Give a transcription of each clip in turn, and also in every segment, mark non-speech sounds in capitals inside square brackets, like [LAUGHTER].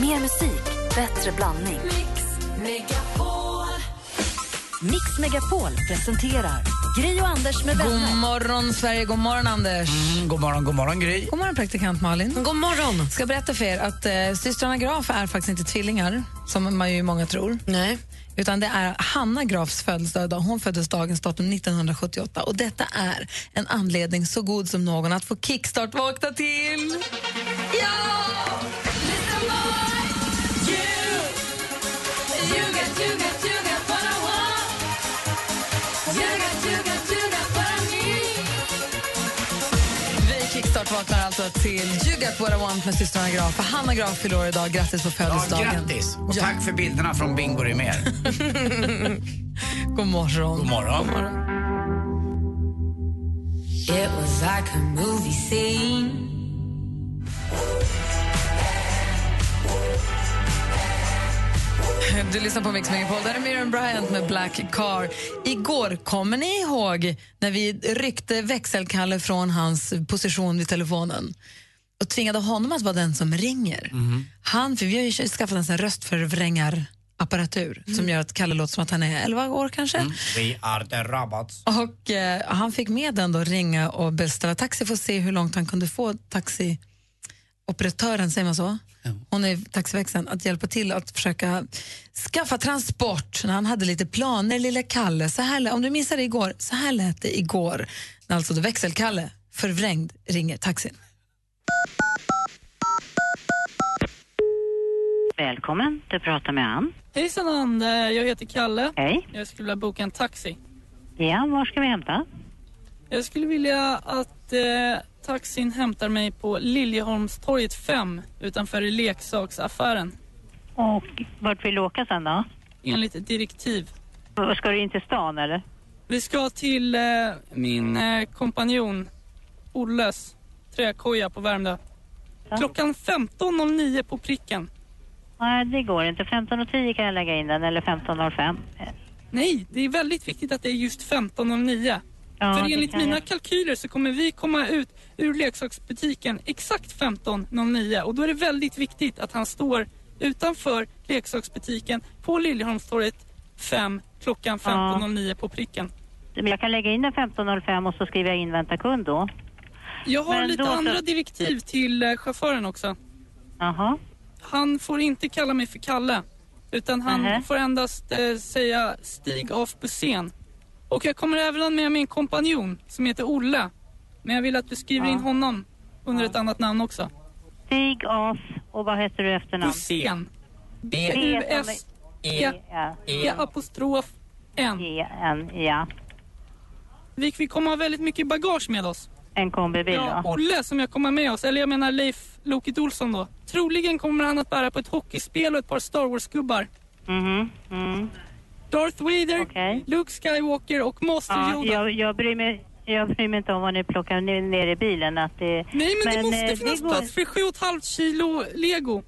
Mer musik, bättre blandning. Mix Megapol presenterar Gri och Anders med vänner. God morgon, Sverige. God morgon, Anders. Mm, god morgon, god morgon Gry. God morgon, praktikant Malin. God morgon. ska berätta för er att eh, systrarna Graf är faktiskt inte tvillingar, som man ju många tror. Nej. Utan det är Hanna Grafs födelsedag. Hon föddes dagens datum 1978. Och detta är en anledning så god som någon att få kickstart vakna till. Ja! Vaknar alltså till You got what I want med systrarna Graf. För Hanna Graf fyller år idag. Grattis på Ja, födelsedagen. grattis! Och Ja. tack för bilderna från Bingo Rimér. [LAUGHS] God morgon. God morgon. It was like a movie scene. Du lyssnar på Mix Megapol. Där är Miriam Bryant med Black Car. Igår, kommer ni ihåg när vi ryckte växelkalle från hans position vid telefonen och tvingade honom att vara den som ringer? Han, för vi har ju skaffat en sån här röstförvrängar-apparatur som gör att Kalle låter som att han är 11 år kanske. We are the robots. Och eh, Han fick med den då ringa och beställa taxi för att se hur långt han kunde få taxioperatören, säger man så? Hon är taxiväxeln, att hjälpa till att försöka skaffa transport när han hade lite planer, lilla Kalle. Så här, om du missade igår, så här lät det igår. När alltså då växelkalle, förvrängd, ringer taxin. Välkommen, du pratar med Ann. Hejsan Ann, jag heter Kalle. Hej. Jag skulle vilja boka en taxi. Ja, var ska vi hämta? Jag skulle vilja att eh, taxin hämtar mig på Liljeholmstorget 5 utanför leksaksaffären. Och vart vill du åka sen då? Enligt direktiv. Och Ska du in till stan eller? Vi ska till eh, min eh, kompanjon Olles träkoja på Värmdö. Ja. Klockan 15.09 på pricken. Nej, det går inte. 15.10 kan jag lägga in den, eller 15.05. Nej, det är väldigt viktigt att det är just 15.09. Ja, För enligt mina kalkyler så kommer vi komma ut ur leksaksbutiken exakt 15.09 och då är det väldigt viktigt att han står utanför leksaksbutiken på Liljeholmstorget 5 klockan 15.09 på pricken. Men jag kan lägga in den 15.05 och så skriver jag in vänta kund då. Jag har Men lite då andra direktiv till eh, chauffören också. Jaha. Han får inte kalla mig för Kalle utan han Nähä. får endast eh, säga stig av bussen. Och jag kommer även med min kompanjon som heter Olle. Men jag vill att du skriver in honom under ett annat namn också. Stig As och vad heter du efternamn? Bussen. B B-U-S E E apostrof N. E N ja. Vi, vi kommer ha väldigt mycket bagage med oss. En kombibil Ja, då. Olle som jag kommer med oss, eller jag menar Leif Loket Olsson då. Troligen kommer han att bära på ett hockeyspel och ett par Star Wars-gubbar. Mhm. Mm. Darth Vader, Okej. Luke Skywalker och Master Ja, Yoda. jag, jag, bryr mig, jag bryr mig inte om vad ni plockar ner, i bilen. Att det, Nej men, det eh, måste finnas går- plats för 7,5 kilo lego.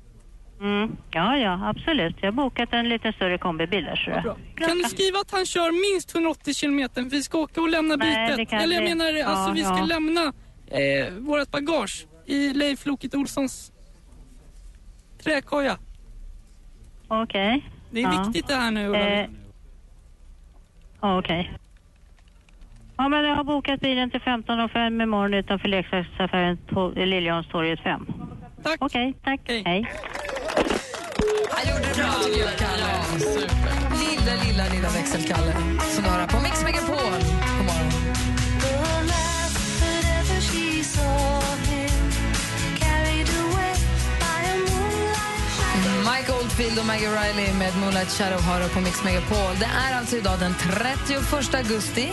Mm. Ja, ja, absolut. Jag har bokat en lite större kombibil där, så Bra. Kan du skriva att han kör minst 180 kilometer? Vi ska åka och lämna Nej, det bytet. Eller jag menar, ja, alltså vi ska ja. lämna eh, vårt bagage i Leif Loket Olssons träkoja. Okej. Det är Ja. viktigt det här nu Ulla. Eh, ja, Okej. Ja, men jag har bokat bilen till 15.05 imorgon utanför leksaksaffären på Liljeholmstorget 5. Tack. Okej, tack. Hej. Hej. Han gjorde det bra tycker jag, Kalle. Lilla, lilla, lilla växelkalle här på Mix Megapol. God morgon. Oldfield och Maggie Riley med Moonlight Shadow har du på Mix Megapol. Det är alltså idag den 31 augusti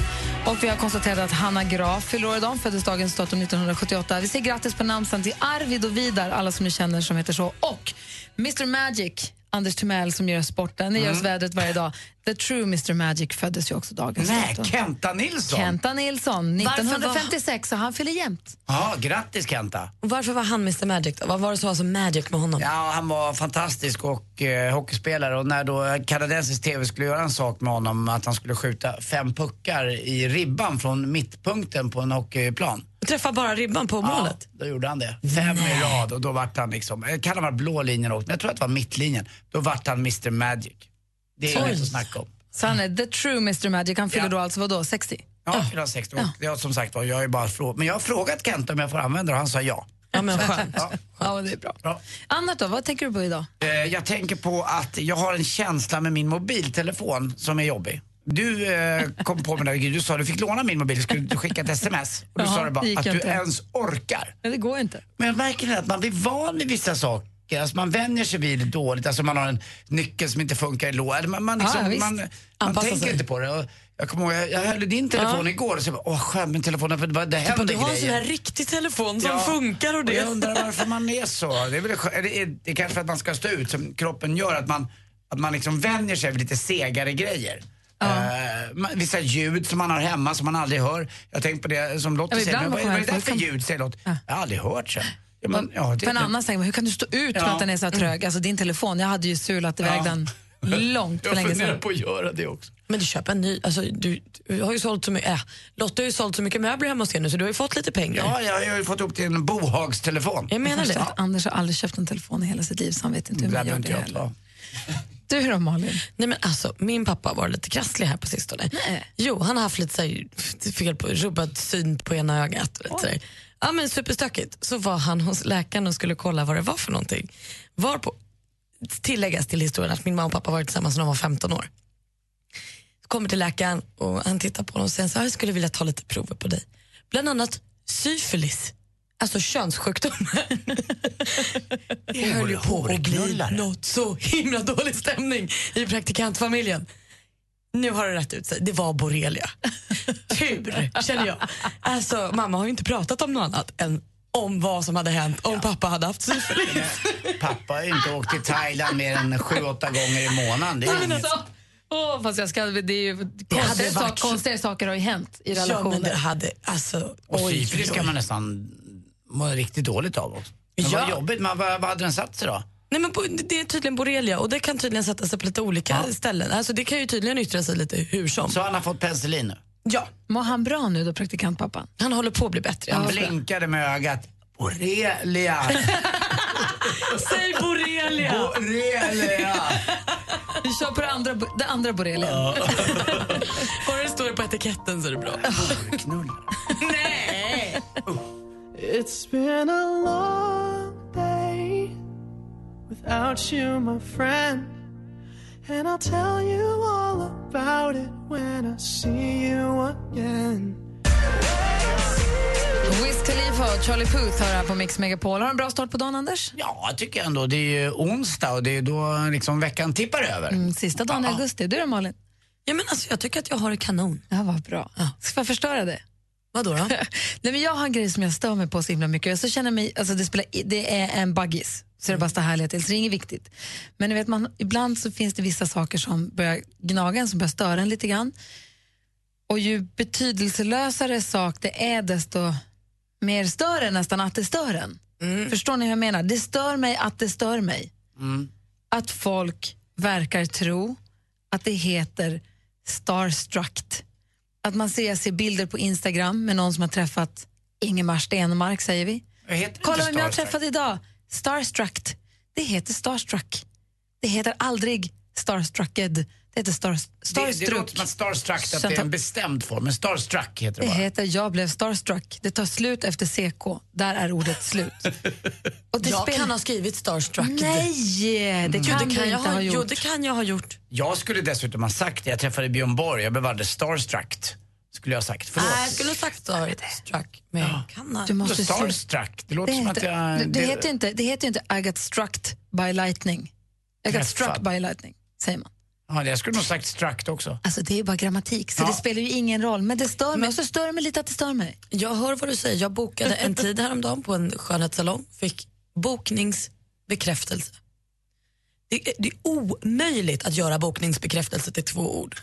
och vi har konstaterat att Hanna Graf fyller år idag, föddes dagens datum 1978. Vi säger grattis på namnsdagen till Arvid och Vidar, alla som ni känner som heter så. Och Mr Magic, Anders Timell som gör sporten, ni gör oss vädret varje dag. The true Mr Magic föddes ju också dagens Nej, datum. Kenta Nilsson. Kenta Nilsson, Varför var- 1956, så han fyller jämnt. Ja, grattis Kenta. Och varför var han Mr Magic då? Vad var det som var så magic med honom? Ja, han var fantastisk och eh, hockeyspelare och när då kanadensisk TV skulle göra en sak med honom att han skulle skjuta fem puckar i ribban från mittpunkten på en hockeyplan. Träffa bara ribban på målet? Ja, då gjorde han det. Fem i rad och då vart han liksom, eh, kan ha varit blå linjen också, men jag tror att det var mittlinjen. Då vart han Mr Magic. Det är inget att snacka om. Så han är the true Mr Magic. Han fyller Ja. då alltså vadå, 60? Ja, fyra sex år. Ja. som sagt var, jag är bara frå- Men jag har frågat Kent om jag får använda det och han sa ja. Ja, men skönt. Ja. Ja, det är bra. Bra. Annat då, vad tänker du på idag? Eh, jag tänker på att jag har en känsla med min mobiltelefon som är jobbig. Du eh, kom på mig där, du sa att du fick låna min mobil, skulle du skicka ett sms? Och du Ja, sa det bara att du ens orkar. Nej, det går inte. Men jag märker att man blir van vid vissa saker. Alltså man vänjer sig vid det dåligt. Alltså man har en nyckel som inte funkar i lådan. Man, man, liksom, Ja, man, man tänker sig. inte på det. Och jag kommer ihåg, jag, jag höll i din telefon igår och så bara, åh skönt med telefonen för det, det Typ händer att du har en sån här riktig telefon som Ja. funkar och Och det. jag undrar [LAUGHS] varför man är så. Det är, väl, det är, det är kanske för att man ska stå ut, som kroppen gör, att man, att man liksom vänjer sig vid lite segare grejer. Man- vissa ljud som man har hemma som man aldrig hör. Jag tänkte på det som Lotta Ja, säger, vad, vad är det där för ljud? Säger Lotta. Jag har aldrig hört sen. Ja, men, ja, det, För en annan säger hur kan du stå ut med Ja. att den är så trög? Alltså din telefon, jag hade ju sulat iväg Ja. den långt för jag länge funderar sedan. på att göra det också. Men du köper en ny. Alltså, du, du har ju sålt så mycket, äh, Lotta har ju sålt så mycket möbler hemma hos er nu så du har ju fått lite pengar. Ja, jag har ju fått upp till en bohagstelefon. Jag menar det. Anders har aldrig köpt en telefon i hela sitt liv så han vet inte hur Det man gör det jag heller. Du då Malin? Nej men alltså, min pappa var lite krasslig här på sistone. Nej. Jo, han har haft lite så här, fel på, rubbad syn på ena ögat. där. Ja, men superstökigt. Så var han hos läkaren och skulle kolla vad det var för någonting. Var på, tilläggas till historien att min mamma och pappa varit tillsammans sedan de var 15 år. Kommer till läkaren och han tittar på honom och säger så här, jag skulle vilja ta lite prover på dig. Bland annat syfilis. Alltså könssjukdomar. [LAUGHS] Det höll ju på att bli något så himla dålig stämning i praktikantfamiljen. Nu har det rätt ut sig. Det var borrelia. [LAUGHS] Tur, känner jag. Alltså, mamma har ju inte pratat om något annat än om vad som hade hänt om pappa hade haft syfilis. [LAUGHS] Pappa har ju inte åkt till Thailand mer än sju, åtta gånger i månaden. Det är inget. Alltså, åh, fast jag ska, det är ju, hade konstiga, varit konstiga saker har ju hänt i Ja, relationer. men det hade, alltså, Och syfilis kan man nästan må riktigt dåligt av också. Men Ja. vad jobbigt, men vad, vad hade den satt sig då? Nej, men det är tydligen borrelia och det kan tydligen sätta sig på lite olika ställen. Alltså, det kan ju tydligen yttra sig lite hur som. Så han har fått penicillin nu? Ja, Mår han bra nu då, praktikantpappan? han håller på att bli bättre. Han Ja. blinkade med ögat. Borrelia! [LAUGHS] Säg borrelia! Borrelia! Vi kör på det andra, det andra borrelian. [LAUGHS] Bara det står på etiketten så är det bra. Knull. [LAUGHS] Nej! It's been a long without you, my friend. And I'll tell you all about it when I see you again. Wiz Khalifa och Charlie Puth har här på Mix Megapol. Har du en bra start på dagen, Anders? Ja, jag tycker ändå. Det är ju onsdag och det är då liksom veckan tippar över. Mm, sista dagen i augusti. Du då, Malin? Ja, men alltså, jag tycker att jag har det kanon. Ja, vad bra. Ska jag förstöra det? Vadå då? [LAUGHS] Nej, men jag har en grej som jag stör mig på så himla mycket. Så känner jag mig, alltså det, spelar, det är en baggis, så det bara står härliga till. Så det är inget viktigt. Men ni vet, man, ibland så finns det vissa saker som börjar gnaga en, som börjar störa en lite grann. Och ju betydelselösare sak det är, desto mer stör det nästan att det stör en. Förstår ni hur jag menar? Det stör mig att det stör mig. Att folk verkar tro att det heter starstruck. Att man ser, jag ser bilder på Instagram med någon som har träffat Ingemar Stenmark, säger vi. Kolla vem jag har träffat idag. Starstruck. Det heter starstruck. Det heter aldrig starstrucked. Det heter star, Det, starstruck. det låter som att starstruck att det är en bestämd form, men starstruck heter det Det bara. heter jag blev starstruck. Det tar slut efter CK. Där är ordet slut. [LAUGHS] Och det Jag spel- kan ha skrivit starstruck. Nej, det Jo, kan det du kan jag inte ha, ha jo, gjort. det kan jag ha gjort. Jag skulle dessutom ha sagt det. Jag träffade Björn Borg, jag blev alldeles starstruck. Skulle jag ha sagt. Förlåt. Nej, jag skulle ha sagt starstruck. Men jag kan ha. Du måste starstruck, det låter Det som att heter, jag... det, det, heter ju inte, det heter inte I got struck by lightning. I got struck by lightning, säger man. Ja, jag skulle nog sagt struck också. Alltså det är ju bara grammatik, så Ja. det spelar ju ingen roll. Men det stör mig, och så stör det mig lite att det stör mig. Jag hör vad du säger. Jag bokade en [LAUGHS] tid häromdagen på en skönhetssalong. Fick bokningsbekräftelse. Det är, det är omöjligt att göra bokningsbekräftelse till två ord.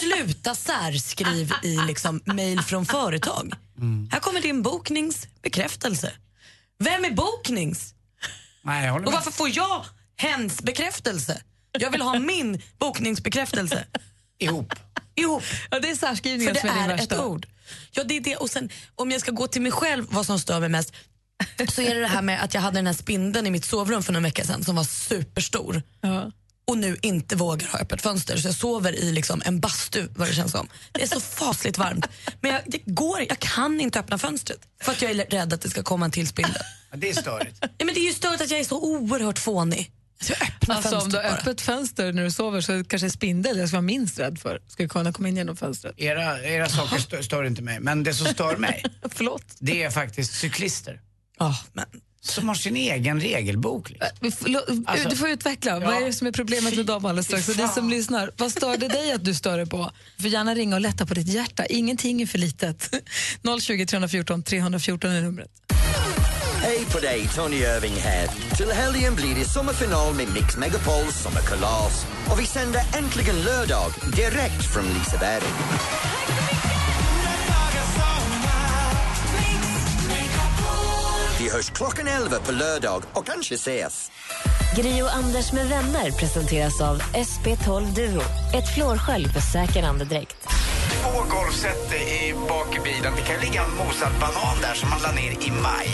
Sluta särskriv i liksom mail från företag. Här kommer din bokningsbekräftelse. Vem är boknings? Nej, Och med. varför får jag hens bekräftelse? Jag vill ha min bokningsbekräftelse. Ihop. Ihop. Ja, det är För särskrivningen det som är din är ett värsta. ord. Ja, det är det. Och sen, om jag ska gå till mig själv, vad som stör mig mest, så är det det här med att jag hade den här spindeln i mitt sovrum för några veckor sedan som var superstor. Ja. och nu inte vågar ha öppet fönster så jag sover i liksom en bastu vad det känns som. Det är så fasligt varmt. Men jag, det går, jag kan inte öppna fönstret för att jag är rädd att det ska komma en till spindel. Ja, det är störigt. Ja, men det är ju stört att jag är så oerhört fånig. Så jag öppnar Alltså, om du har bara. öppet fönster när du sover så kanske spindel jag ska vara minst rädd för ska kunna komma in genom fönstret. Era, era saker stör, stör inte mig, men det som stör mig, [LAUGHS] Förlåt. det är faktiskt cyklister. Ja, men, Som har sin egen regelbok. Liksom. Får- lo- Alltså, du får utveckla. Vad är det som är problemet med dem alldeles strax? Och ni som lyssnar, vad stör det dig att du stör dig på? Du får gärna ringa och lätta på ditt hjärta. Ingenting är för litet. 020 314 314 är numret. Hej på dig, Tony Irving här. Till helgen blir det sommarfinal med Mix Megapols sommarkalas. Och vi sänder äntligen lördag direkt från Liseberg. Vi hörs klockan 11 på lördag och kanske ses. Gri och Anders med vänner presenteras av SP12 Duo. Ett flårskölj för säker andedräkt. Två golfset i bak i bilen. Det kan ligga en mosad banan där som man la ner i maj.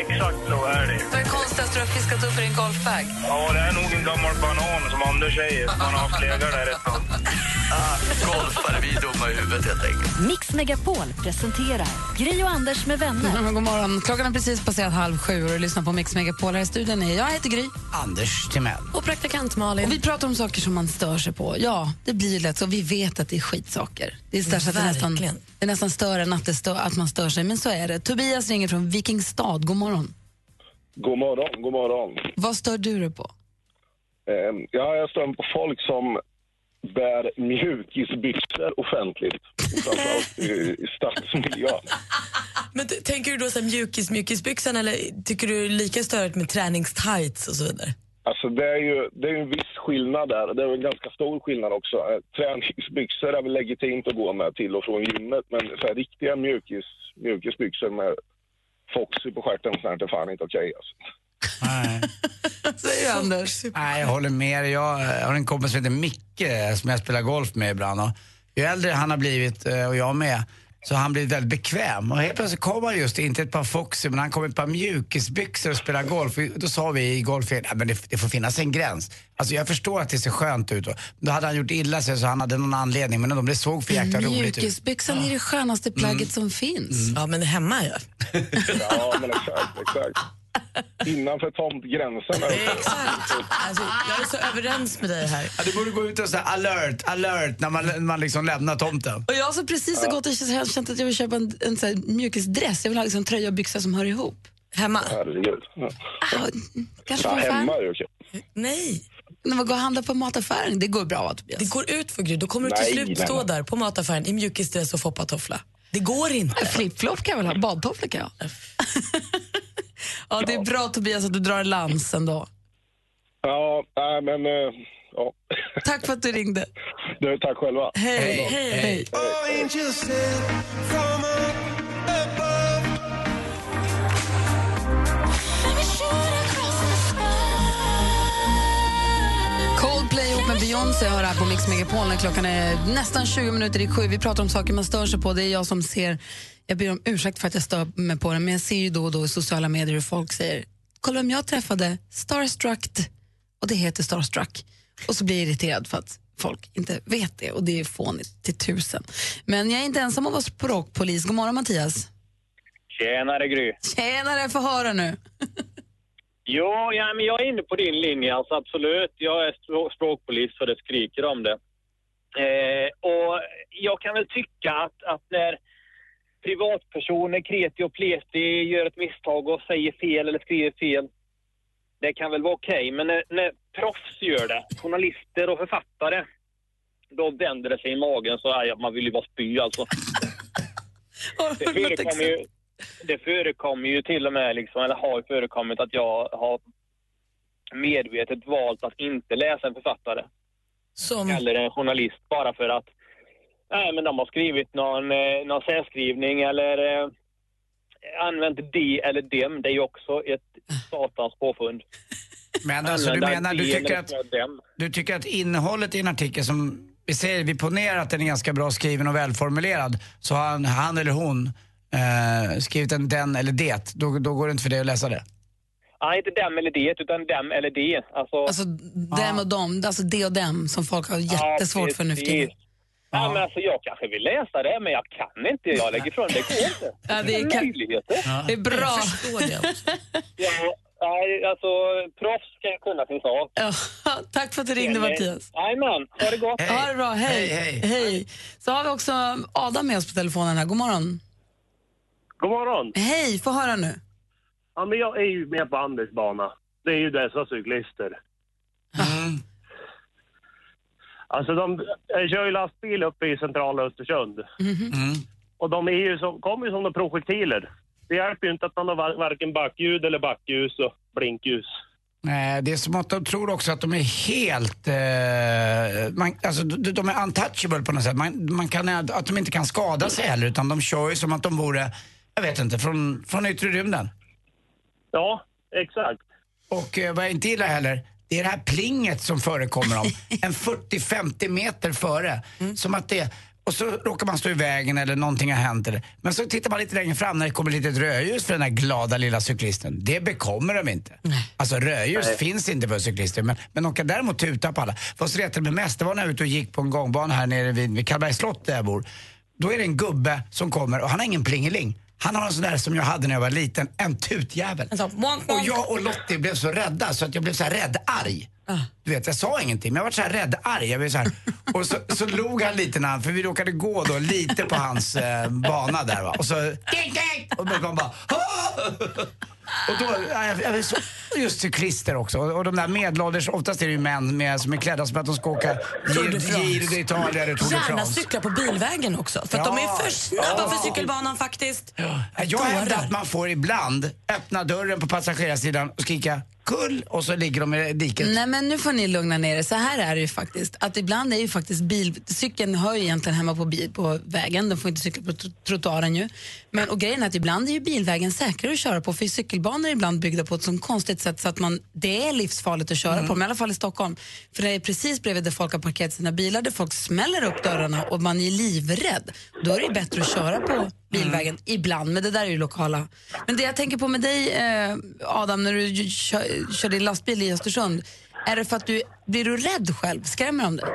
Exakt så är det. Vad är konstigast du har fiskat upp i din golfbag? Ja, det är nog en gammal banan som Anders säger. Man har haft där ett tag. Golfare, vi är dumma i huvudet helt enkelt. Mix Megapol presenterar Gri och Anders med vänner. Mm, god morgon. Klockan har precis passerat halv sju och du lyssnar på Mix Megapol. Här i studion är jag heter Gry. Anders Timell. och praktikant Malin. Och vi pratar om saker som man stör sig på. Ja, det blir ju lätt så. Vi vet att det är skitsaker. Det är, så att det, nästan, Verkligen. det är nästan större än att, det stör, att man stör sig. Men så är det. Tobias ringer från Vikingstad. God morgon. God morgon, god morgon. Vad stör du dig på? Eh, ja, jag står på folk som bär mjukisbyxor offentligt. Framförallt i, stadsmiljön. Men tänker du då så här mjukis mjukisbyxan eller tycker du lika störigt med träningstights och så vidare? Alltså det är ju det är en viss skillnad där. Det är en ganska stor skillnad också. Eh, Träningsbyxor är väl legitimt att gå med till och från gymmet. Men så här, riktiga mjukis, mjukisbyxor med Foxy på stjärten sånt är fan inte okej alltså. Nej. [LAUGHS] Säger du, Anders? Nej, jag håller med dig. Jag har en kompis som heter Micke som jag spelar golf med ibland. Och ju äldre han har blivit, eh, och jag med, så har han blivit väldigt bekväm. Och helt plötsligt kommer han just, inte ett par Foxy, men han kommer ett par mjukisbyxor och spelar golf. Och Då sa vi i golfen, ja, men det, det får finnas en gräns. Alltså jag förstår att det ser skönt ut. Då hade han gjort illa sig så han hade någon anledning, men de, det såg för jäkla roligt ut. Mjukisbyxan är det skönaste plagget som finns. Ja, men hemma ja. [LAUGHS] Ja, men exakt, exakt. Innanför tomtgränsen. Exakt. Alltså, jag är så överens med dig här. Ja, du borde gå ut och säga alert, alert när man, när man liksom lämnar tomten. Och jag som precis har gått och känt att jag vill köpa en, en så här mjukisdress. Jag vill ha liksom tröja och byxor som hör ihop. Hemma? Herregud. Ja. Ah, kanske Ja, hemma är det okej. Nej. När man går och handlar på mataffären. Det går bra va, Tobias? Det går ut för Gry. Då kommer du till Nej, slut nej, stå nej. där på mataffären i mjukisdress och foppatoffla. Det går inte. Flipflop kan jag väl ha, badtofflor kan jag ha. [LAUGHS] ja, det är bra Tobias att du drar en lans ändå. Ja, nej men... eh, Ja. Tack för att du ringde. Du, tack själva. Hej. Hej. From above. Coldplay ihop med Beyoncé har här på Mix Megapol när klockan är nästan 20 minuter i sju. Vi pratar om saker man stör sig på. Det är jag som ser, jag ber om ursäkt för att jag stör mig på det, men jag ser ju då och då i sociala medier hur folk säger, kolla vem jag träffade, starstruck, och det heter starstruck. Och så blir jag irriterad för att folk inte vet det och det är fånigt till tusen. Men jag är inte ensam om att vara språkpolis. God morgon Mattias. Tjenare Gry. Tjenare, få höra nu. [LAUGHS] Jo, ja, men jag är inne på din linje. Alltså, absolut, jag är språkpolis så det skriker om det. Eh, och jag kan väl tycka att, att när privatpersoner, kreti och pleti, gör ett misstag och säger fel eller skriver fel, det kan väl vara okej. Men när, när proffs gör det, journalister och författare, då vänder det sig i magen så aj, man vill ju bara spy alltså. [LAUGHS] Det förekommer ju, det förekommer ju till och med, liksom, eller har förekommit att jag har medvetet valt att inte läsa en författare Som... eller en journalist bara för att nej, men de har skrivit någon, eh, någon särskrivning eller eh, använt de eller dem. Det är ju också ett satans påfund. Men alltså, du menar, du tycker att, du tycker att innehållet i en artikel som, vi säger, vi ponerar att den är ganska bra skriven och välformulerad, så har han, han eller hon eh, skrivit en den eller det, då, då går det inte för dig att läsa det. Nej, inte dem eller det, utan dem eller det. Alltså, Alltså dem och dem, alltså det och dem som folk har jättesvårt för nu för tiden. Ja, men alltså, jag kanske vill läsa det, men jag kan inte. Jag lägger ifrån det. går inte. Ja, det är möjligheter. Det är bra. Jag förstår det. [LAUGHS] Ja, nej, alltså, proffs ska ju kunna sin sak. Ja, [LAUGHS] tack för att du ringde Mattias. Jajamän, ha det gott. Ha det bra, hej. Hej, hej. Så har vi också Adam med oss på telefonen här. God morgon. God morgon. Hej, få höra nu. Ja, men jag är ju med på Anders bana. Det är ju dessa cyklister. Alltså de jag kör ju lastbil uppe i centrala Östersund. Och de är ju som, kommer ju som de projektiler. Det hjälper ju inte att man har var- varken backljud eller backljus och blinkljus. Nej, det är som att de tror också att de är helt... Eh, man, alltså, de, de är untouchable på något sätt. Man, man kan, att de inte kan skada sig heller, utan de kör ju som att de vore, jag vet inte, från, från yttre rymden. Ja, exakt. Och eh, vad jag inte gillar heller, det är det här plinget som förekommer om [LAUGHS] en 40-50 meter före. Som att det, och så råkar man stå i vägen eller någonting har hänt. Eller, men så tittar man lite längre fram när det kommer ett litet rödljus för den här glada lilla cyklisten. Det bekommer de inte. Alltså rödljus Nej. finns inte för cyklister men, men de kan däremot tuta på alla. Vad som retade mig mest det var när jag var ute och gick på en gångbana här nere vid, vid Karlbergs slott där jag bor. Då är det en gubbe som kommer och han har ingen plingeling. Han har en sån där som jag hade när jag var liten, en tutjävel. En sån Och jag och Lottie blev så rädda så att jag blev så här rädd-arg. Du vet, jag sa ingenting men jag var så här rädd-arg. Jag blev så här. [LAUGHS] Och så, så log han lite när han, för vi råkade gå då lite på hans eh, bana där va. Och så! Och kom bara, "Ah!" Och då, ja, just cyklister också. Och, de där medelålders, oftast är det ju män med, som är klädda som att de ska åka Giro d'Italia eller Tour de Gärna France. cykla på bilvägen också, för att de är Ja. för snabba Ja. för cykelbanan faktiskt. Jag hävdar att man får ibland öppna dörren på passagerarsidan och skrika kull och så ligger de i diket. Nej men nu får ni lugna ner er. Så här är det ju faktiskt. Att ibland är ju faktiskt bil, cykeln hör ju egentligen hemma på, bil, på vägen. Den får inte cykla på tr- trottoaren ju. Men och grejen är att ibland är ju bilvägen säkrare att köra på för cykelbanor är ibland byggda på ett sånt konstigt sätt så att man, det är livsfarligt att köra på dem, i alla fall i Stockholm. För det är precis bredvid där folk har parkerat sina bilar där folk smäller upp dörrarna och man är livrädd. Då är det ju bättre att köra på bilvägen ibland, men det där är ju lokala. Men det jag tänker på med dig eh, Adam, när du kör, kör din lastbil i Östersund, är det för att du, blir du rädd själv? Skrämmer de dig?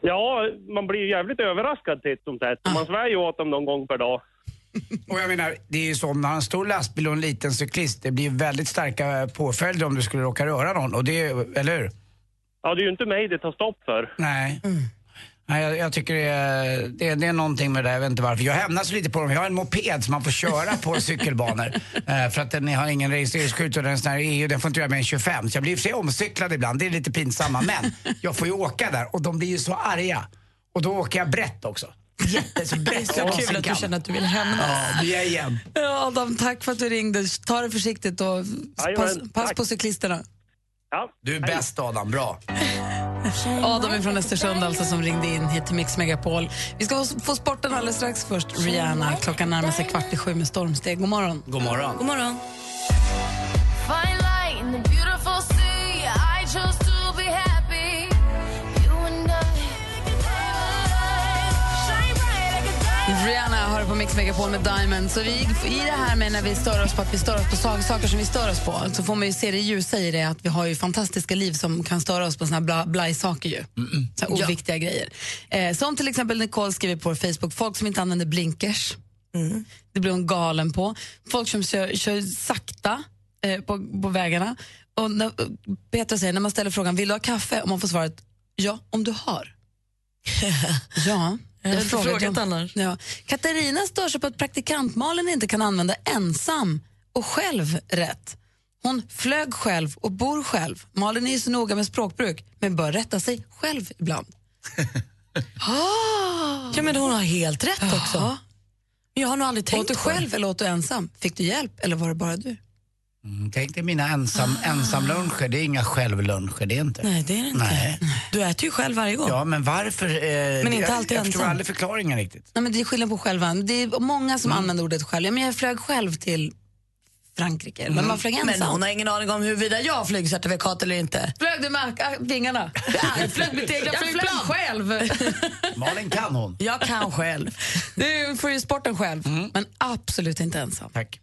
Ja, man blir ju jävligt överraskad titt som tätt. Man svär ju åt dem någon gång per dag. [LAUGHS] Och jag menar, det är ju så har en stor lastbil och en liten cyklist, det blir väldigt starka påföljder om du skulle råka röra någon. Och det eller hur? Ja, det är ju inte mig det tar stopp för. Nej. Nej, jag, jag tycker det är, det, är- det är någonting med det där, jag vet inte varför. Jag hämnas lite på dem. Jag har en moped som man får köra på [LAUGHS] cykelbanor. Eh, för att den har ingen registreringsskylt och den är här EU, den får inte göra mer än 25. Så jag blir i och för sig omcyklad ibland, det är lite pinsamma. Men jag får ju åka där och de blir ju så arga. Och då åker jag brett också. Jätte, så brett Så kul att du känner att du vill hämnas. Ja, det är igen. Ja, Adam, tack för att du ringde. Ta det försiktigt och pass, pass på cyklisterna. Ja, Du är bäst Adam, bra. Adam är från Östersund alltså som ringde in hit till Mix Megapol. Vi ska få- sporten alldeles strax först. Rihanna, klockan närmar sig kvart i sju med stormsteg. God morgon. God morgon. God morgon. Rihanna på Mix Megapol med Diamond. Så vi, I det här med när vi stör oss på att vi stör oss på sa- saker som vi stör oss på så får man ju se det ljusa i det att vi har ju fantastiska liv som kan störa oss på såna här bla, blaj-saker ju. Så här oviktiga grejer. Eh, som till exempel Nicole skriver på Facebook, folk som inte använder blinkers. Det blir hon galen på. Folk som kör, kör sakta eh, på, på vägarna. Och när, Petra säger, när man ställer frågan, vill du ha kaffe? Och man får svaret, ja, om du har. [LAUGHS] ja. Jag hade frågade frågat om- annars. Ja. Katarina stör sig på att praktikant Malin inte kan använda ensam och själv rätt. Hon flög själv och bor själv. Malin är ju så noga med språkbruk, men bör rätta sig själv ibland. [LAUGHS] ah. Ja, men hon har helt rätt också. Ja. Jag har nog aldrig tänkt Åt du själv eller åt du ensam? Fick du hjälp eller var det bara du? Mm, tänk dig mina ensam, ensamluncher, det är inga självluncher, det är inte. Nej, det är det inte. Nej. Du äter ju själv varje gång. Ja, men varför? Eh, Men inte jag, alltid Jag förstår ensam. aldrig förklaringen riktigt. Nej, men det är skillnad på själva. Det är många som använder ordet själv. Ja, men jag flög själv till Frankrike, men man flög ensam. Men hon har ingen aning om huruvida jag har flygcertifikat eller inte. Flög du med vingarna? Jag flög mitt egna Jag flög själv. [LAUGHS] Malin kan hon. Jag kan själv. Du får ju sporten själv, men absolut inte ensam. Tack.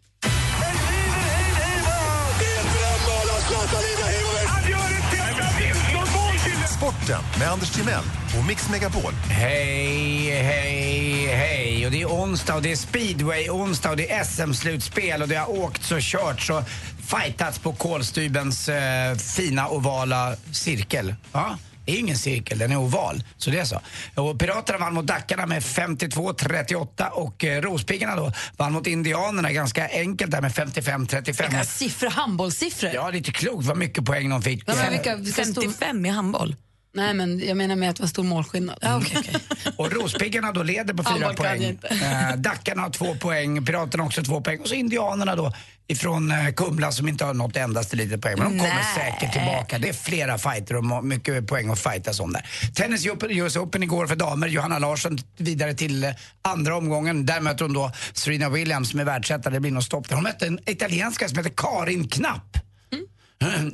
Sporten med Anders Timell och Mix Megapol. Hej, hej, hej. Och det är onsdag och det är speedway onsdag och det är SM-slutspel och det har åkts och körts och fightats på Kolstybens eh, fina ovala cirkel. Ja. Det är ingen cirkel, den är oval. Så det är så. Och Piraterna vann mot Dackarna med 52-38 och eh, Rospiggarna då vann mot Indianerna ganska enkelt där med 55-35. Vilka siffror, handbollssiffror. Ja, lite klokt vad mycket poäng de fick. Ja, men Eh, vilka, vilka stor... 55 i handboll. Nej, men jag menar med att det var stor målskillnad. Ja, okay, okay. [LAUGHS] Och Rospiggarna då leder på fyra poäng. Eh, Dackarna har två poäng, Piraterna också två poäng. Och så Indianerna då ifrån eh, Kumla som inte har nått endaste litet poäng. Men de kommer Nej. säkert tillbaka. Det är flera fighter och mycket poäng att fightas om där. Tennis US Open igår för damer. Johanna Larsson vidare till eh, andra omgången. Där möter hon då Serena Williams som är världsetta. Det blir något stopp där. Hon mötte en italienska som heter Karin Knapp.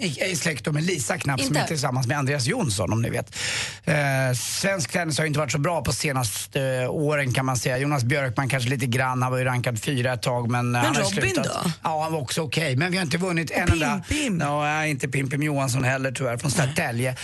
I, släkt med Lisa Knapp som Inte. är tillsammans med Andreas Jonsson om ni vet. Eh, svensk tennis har ju inte varit så bra på senaste eh, åren kan man säga. Jonas Björkman kanske lite grann, han var ju rankad fyra ett tag men, eh, han har Robin slutat. då? Ja, han var också okej. Men vi har inte vunnit en Pim, enda... Pim. Nej, inte Pim Pim Johansson heller tyvärr, från Södertälje. Eh,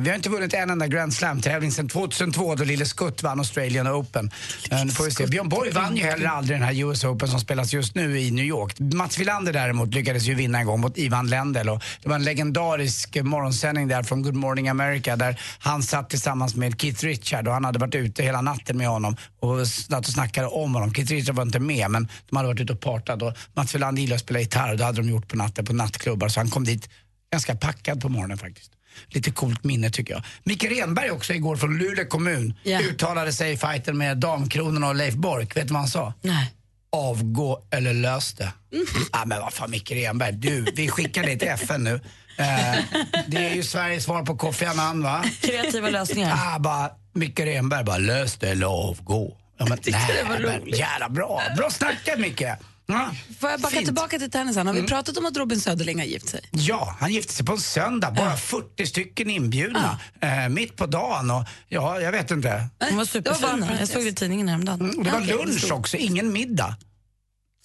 vi har inte vunnit en enda Grand Slam-tävling sedan 2002 då Lille Skutt vann Australian Open. Eh, nu får vi se. Björn Borg vann ju heller aldrig den här US Open som spelas just nu i New York. Mats Wilander däremot lyckades ju vinna en gång mot Ivan Lendl och det var en legendarisk morgonsändning där från Good Morning America där han satt tillsammans med Keith Richard och han hade varit ute hela natten med honom och satt och snackade om honom. Keith Richard var inte med men de hade varit ute och partat och Mats Wilander gillade att spela gitarr och det hade de gjort på natten på nattklubbar så han kom dit ganska packad på morgonen faktiskt. Lite coolt minne tycker jag. Micke Renberg också igår från Luleå kommun Ja. uttalade sig i fighten med Damkronorna och Leif Bork. Vet du vad han sa? Nej. Avgå eller lös det. Ja men vad fan Micke Renberg, du, vi skickar dig till FN nu. Eh, det är ju Sveriges svar på Kofi Annan va? Kreativa lösningar. Ah, bara, Micke Renberg bara, lös det eller avgå. Ja, men, [LAUGHS] nej, det var men, jävla bra. Bra snackat Micke. Ja, Får jag backa fint. tillbaka till tennisen? Har vi pratat om att Robin Söderling har gift sig? Ja, han gifte sig på en söndag. Bara 40 stycken inbjudna. Eh, mitt på dagen och ja, jag vet inte. Hon var Det var bara superfin. en Jag såg det i tidningen häromdagen. Och det var det lunch också, ingen middag.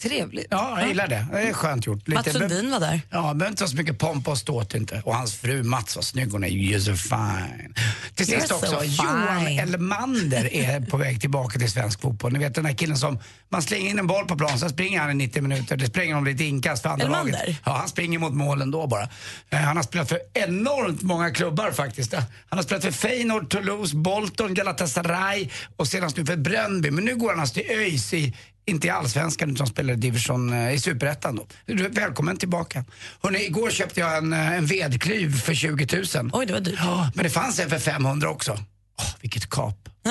Trevligt. Ja, jag gillar det. Det är skönt gjort. Mats Sundin var där. Ja, behöver inte så mycket pomp och ståt inte. Och hans fru Mats var snygg, hon är ju så fine. Till sist också, so Johan fine. Elmander är på väg tillbaka till svensk fotboll. Ni vet den där killen som, man slänger in en boll på plan, sen springer han i 90 minuter. Det springer om lite inkast för andra Elmander? laget. Ja, han springer mot målen då bara. Eh, Han har spelat för enormt många klubbar faktiskt. Han har spelat för Feyenoord, Toulouse, Bolton, Galatasaray och senast nu för Brönnby. Men nu går han alltså till ÖIS i inte i allsvenskan utan spelar i division eh, i superettan då. Välkommen tillbaka. Hörrni, igår köpte jag en, eh, en vedklyv för 20 000. Oj, det var dyrt. Ja, men det fanns en för 500 också. Åh, vilket kap. [LAUGHS]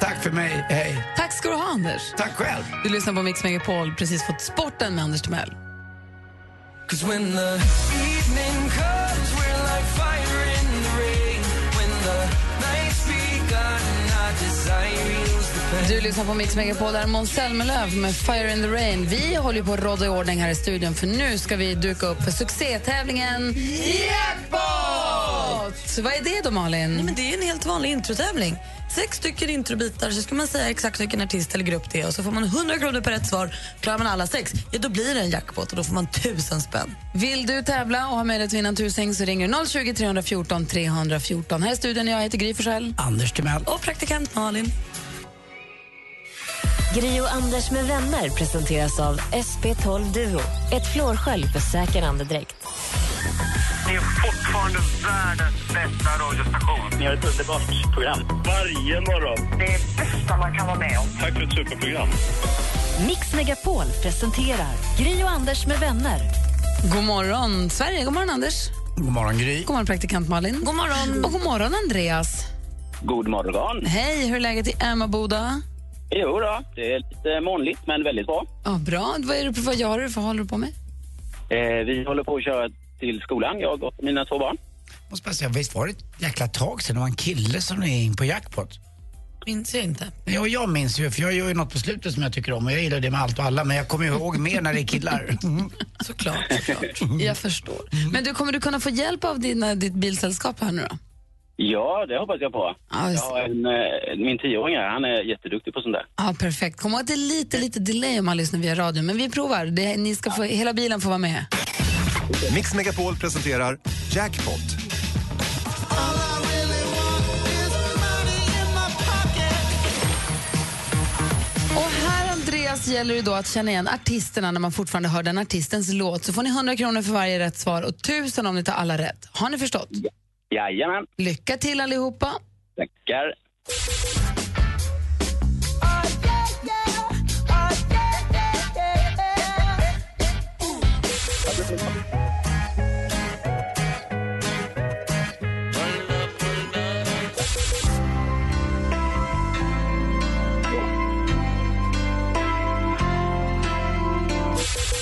Tack för mig, hej. Tack ska du ha, Anders. Tack själv. Du lyssnar på Mix Megapol, precis fått sporten med Anders Timell. Du lyssnar på Mix Megapol, där är Måns Zelmerlöw med Fire in the Rain. Vi håller på att råda i ordning här i studion för nu ska vi duka upp för succétävlingen Jackpot! Vad är det då, Malin? Nej, men det är en helt vanlig introtävling. Sex stycken introbitar, så ska man säga exakt vilken artist eller grupp det är och så får man 100 kronor per rätt svar. Klarar man alla sex, ja då blir det en jackpot och då får man tusen spänn. Vill du tävla och ha möjlighet att vinna en tusing så ringer du 020 314 314. Här i studion jag heter Gry Forssell. Anders Timell. Och praktikant Malin. Gri och Anders med vänner presenteras av SP12 Duo. Ett flårskölj för säker andedräkt. Ni är fortfarande världens bästa radiostation. Ni har ett underbart program. Varje morgon. Det är bästa man kan vara med om. Tack för ett superprogram. Mix Megapol presenterar Gri och Anders med vänner. God morgon, Sverige. God morgon, Anders. God morgon Gry. God morgon, praktikant Malin. God morgon. Och god morgon, Andreas. God morgon. Hej, hur är läget i Emmaboda? Jo då, det är lite molnigt men väldigt bra. Ja, bra. Vad, är det, vad gör du? Vad håller du på med? Eh, vi håller på att köra till skolan, jag och mina två barn. Måste bara säga, visst var det ett jäkla tag sedan det var en kille som är in på jackpot? Minns jag inte. Ja, jag minns ju, för jag gör ju något på slutet som jag tycker om och jag gillar det med allt och alla, men jag kommer ihåg mer när det är killar. [LAUGHS] Såklart, såklart. Jag förstår. Men du, kommer du kunna få hjälp av dina, ditt bilsällskap här nu då? Ja, det hoppas jag på. Ja, Jag har en, eh, min tioåring här, han är jätteduktig på sånt där. Ja, perfekt. Kom ihåg att det är lite, lite delay om man lyssnar via radio, men vi provar. Det, ni ska få, hela bilen får vara med. Mix Megapol presenterar Jackpot. Och här, Andreas, gäller det då att känna igen artisterna när man fortfarande hör den artistens låt. Så får ni 100 kronor för varje rätt svar och 1000 om ni tar alla rätt. Har ni förstått? Jajamän. Lycka till allihopa. Tackar.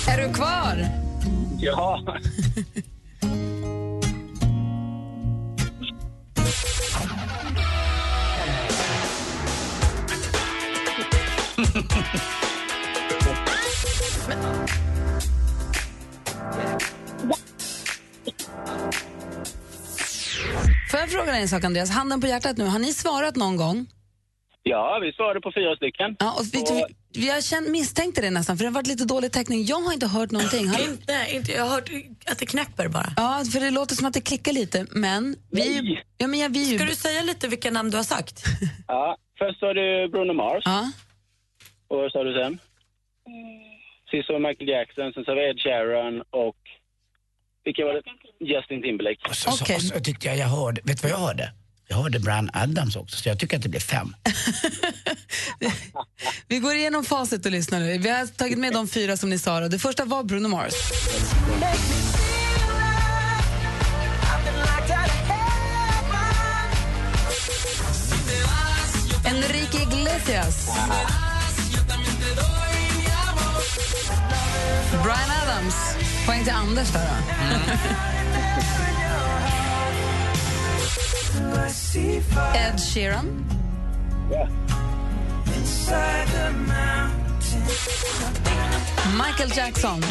Är du kvar? Ja. [LAUGHS] jag fråga dig en sak, Andreas? Handen på hjärtat nu. Har ni svarat någon gång? Ja, vi svarade på fyra stycken. Ja, och vi, vi, vi har känt, misstänkte det nästan, för det har varit lite dålig täckning. Jag har inte hört någonting. Har... inte, inte, jag har hört att det knäpper bara. Ja, för det låter som att det klickar lite, men vi... Ja, men jag, vi Ska du säga lite vilka namn du har sagt? [LAUGHS] Ja, först sa du Bruno Mars. Ja. Och vad sa du sen? Sist var det Michael Jackson, sen sa vi Ed Sheeran och... Vilka var det? Justin Timberlake. Och så, så, så tyckte jag jag hörde, vet du vad jag hörde? Jag hörde Brian Adams också, så jag tycker att det blir fem. [LAUGHS] Vi går igenom facit och lyssnar nu. Vi har tagit med de fyra som ni sa. då. Det första var Bruno Mars. Enrique Iglesias. Brian Adams. Poäng till Anders där då. Ed Sheeran. Michael Jackson.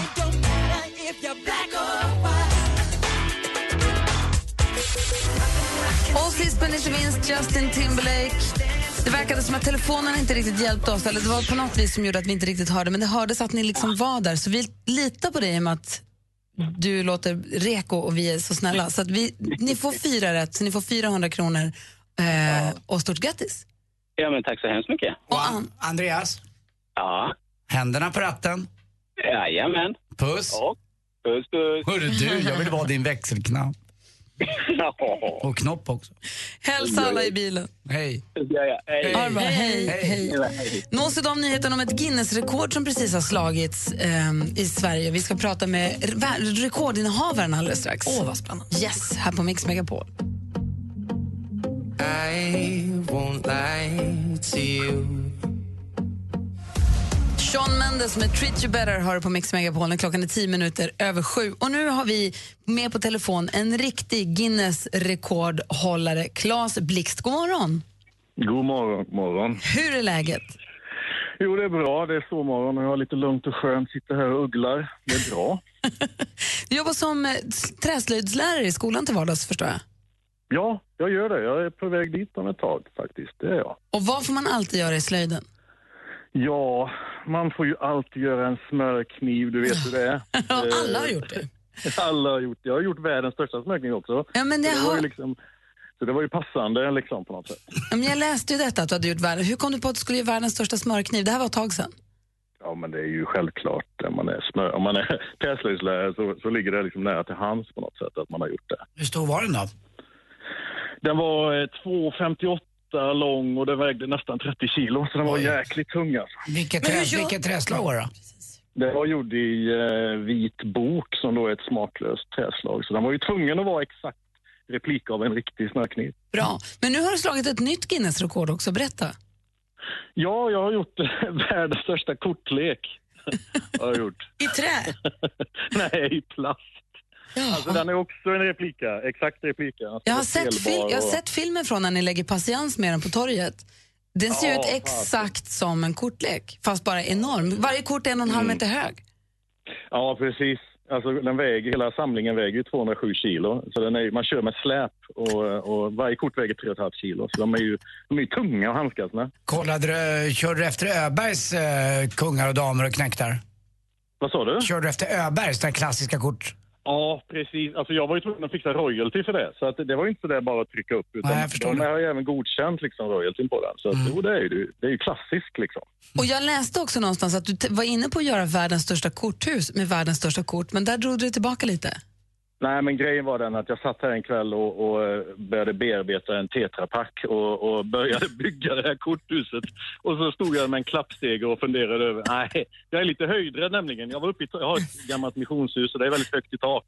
Och sist men inte minst Justin Timberlake. Det verkade som att telefonen inte riktigt hjälpte oss. Eller Det var på något vis som gjorde att vi inte riktigt hörde, men det hördes att ni liksom var där. Så vi litar på dig med att du låter reko och vi är så snälla. Så att vi, ni får fyra rätt, så ni får 400 kronor. Eh, och stort grattis! Ja, men tack så hemskt mycket. Och An- Andreas? Ja. Händerna på ratten. Jajamän. Puss. Och puss, puss. Hörru du, jag vill vara din växelknapp. [LAUGHS] Och knopp också. Hälsa alla i bilen. Hej. Ja, ja. Hej. Bra. Hej, hej. Nås idag av nyheten om ett Guinness-rekord som precis har slagits ehm, i Sverige. Vi ska prata med re- rekordinnehavaren alldeles strax. Åh, vad spännande. Yes, här på Mix Megapol. I won't lie to you. Sean Mendes med Treat You Better har du på Mix Megapol klockan är tio minuter över sju. Och nu har vi med på telefon en riktig Guinness-rekordhållare, Claes Blixt. God morgon! God morgon, morgon. Hur är läget? Jo, det är bra. Det är sovmorgon och jag har lite lugnt och skönt. Sitter här och ugglar. Det är bra. [LAUGHS] Du jobbar som eh, träslöjdslärare i skolan till vardags, förstår jag. Ja, jag gör det. Jag är på väg dit om ett tag faktiskt. Det är jag. Och vad får man alltid göra i slöjden? Ja, man får ju alltid göra en smörkniv, du vet hur det är. [LAUGHS] Alla har gjort det. Eh, alla har gjort det. Jag har gjort världens största smörkniv också. Ja, men det, det har... var ju liksom, så det var ju passande liksom på något sätt. Men jag läste ju detta att du hade gjort världens... Hur kom du på att du skulle göra världens största smörkniv? Det här var ett tag sedan. Ja, men det är ju självklart. Om man är, smör, om man är [LAUGHS] träslöjdslärare så, så ligger det liksom nära till hands på något sätt att man har gjort det. Hur stor var den då? Den var eh, 2,58 meter lång och den vägde nästan 30 kilo. Så den var jäkligt tung alltså. Vilket, vilket träslag var det? Det var gjord i eh, vit bok som då är ett smaklöst träslag. Så den var ju tvungen att vara exakt replik av en riktig snökniv. Bra. Men nu har du slagit ett nytt Guinness-rekord också. Berätta. Ja, jag har gjort [LAUGHS] världens största kortlek. [LAUGHS] har jag gjort. I trä? [LAUGHS] Nej, i plast. Alltså, den är också en replika, exakt replika. Jag har, sett fil- jag har och- sett filmen från när ni lägger patiens med den på torget. Den ser Ja, ut exakt som en kortlek, fast bara enorm. Varje kort är en och en halv Mm. meter hög. Ja, precis. Alltså, den väger, hela samlingen väger ju 207 kilo. Så den är, man kör med släp och, och varje kort väger 3,5 kilo. Så de är ju, de är ju tunga att handskas med. Kollade du, körde du efter Öbergs eh, kungar och damer och knäktar? Vad sa du? Körde du efter Öbergs, den klassiska kort? Ja, precis. Alltså, jag var ju tvungen att fixa royalty för det. Så att det var ju inte så där bara att trycka upp. Utan Nej, jag förstår de det. har ju även godkänt liksom, royaltyn på den. Så att, jo, det är ju, det är ju klassiskt liksom. Och jag läste också någonstans att du var inne på att göra världens största korthus med världens största kort, men där drog du tillbaka lite. Nej, men grejen var den att jag satt här en kväll och, och eh, började bearbeta en tetrapack och, och började [LAUGHS] bygga det här korthuset. Och så stod jag med en klappstege och funderade över, nej, jag är lite höjdrädd nämligen. Jag var uppe i, jag har ett gammalt missionshus och det är väldigt högt i tak.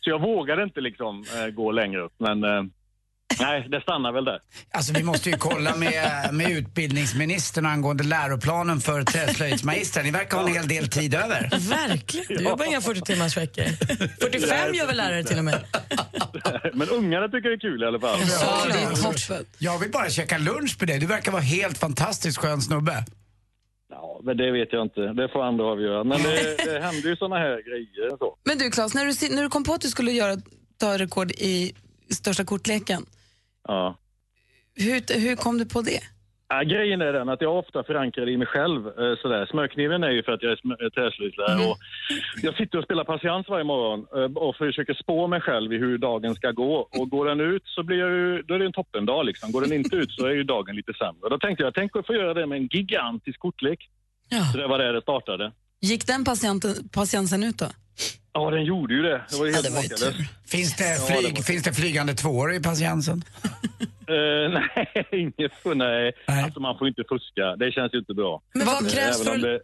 Så jag vågade inte liksom eh, gå längre upp, men eh, nej, det stannar väl där. Alltså vi måste ju kolla med, med utbildningsministern angående läroplanen för träslöjdsmagistrar. Ni verkar ha en hel del tid över. Verkligen. Du jobbar inga 40 timmars veckor. 45 gör väl lärare till och med? Men ungarna tycker det är kul i alla fall. Jag vill bara käka lunch med dig. Du verkar vara helt fantastiskt skön snubbe. Ja, men det vet jag inte. Det får andra avgöra. Men det, det händer ju såna här grejer. Så. Men du Claes, när du, när du kom på att du skulle göra, ta rekord i största kortleken, Ja. hur, hur kom du på det? Ja, grejen är den att jag ofta förankrar i mig själv. Eh, sådär. Smörkniven är ju för att jag är eh, träslöjdslärare. och Jag sitter och spelar patiens varje morgon eh, och försöker spå mig själv i hur dagen ska gå. Och går den ut så blir jag ju, då är det en toppendag. Liksom. Går den inte ut så är ju dagen lite sämre. Då tänkte jag, tänk att få göra det med en gigantisk kortlek. Så det var där det startade. Gick den patienten, patienten ut då? Ja, den gjorde ju det. Det var ju helt makalöst. Finns det, Ja, flyg, det var- finns det flygande tvåor i patiensen? [LAUGHS] Eh, nej, inget nej. Alltså man får inte fuska. Det känns ju inte bra. Men vad Eh, krävs även för- Om det,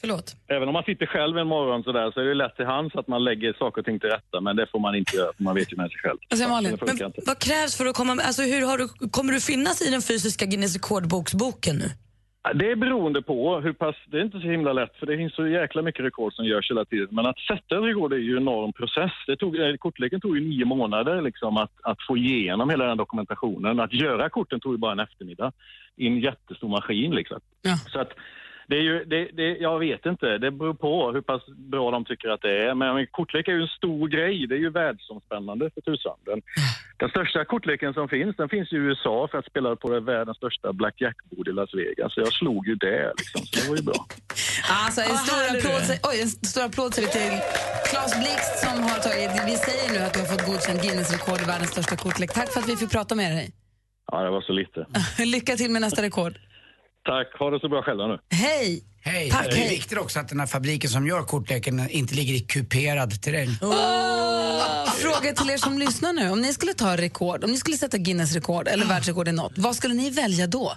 Förlåt. även om man sitter själv en morgon sådär så är det lätt till hands att man lägger saker och ting till rätta. Men det får man inte göra för man vet ju med sig själv. Alltså, Malin, men inte. vad krävs för att komma? Alltså, hur har du, kommer du finnas i den fysiska Guinness rekordboksboken nu? Det är beroende på hur pass, det är inte så himla lätt för det finns så jäkla mycket rekord som görs hela tiden. Men att sätta ett rekord är ju en enorm process. Det tog, eh, kortleken tog ju nio månader liksom att, att få igenom hela den dokumentationen. Att göra korten tog ju bara en eftermiddag i en jättestor maskin liksom. Så att det är ju, det, det, jag vet inte, det beror på hur pass bra de tycker att det är. Men kortlek är ju en stor grej, det är ju världsomspännande för tusan. Den, den största kortleken som finns, den finns i USA för att spela på det världens största blackjack-bord i Las Vegas. Så jag slog ju det liksom, så det var ju bra. [LAUGHS] Alltså, en, stor applåd, oj, en stor applåd säger vi till Claes Blixt som har tagit... Vi säger nu att du har fått godkänt Guinness-rekord i världens största kortlek. Tack för att vi fick prata med dig. Ja, det var så lite. [LAUGHS] Lycka till med nästa rekord. Tack, ha det så bra själva nu. Hej! Hej. Tack, det är hej. viktigt också att den här fabriken som gör kortleken inte ligger i kuperad terräng. Fråga till er som lyssnar nu. Om ni skulle ta rekord, om ni skulle sätta Guinness-rekord eller världsrekord i något, vad skulle ni välja då?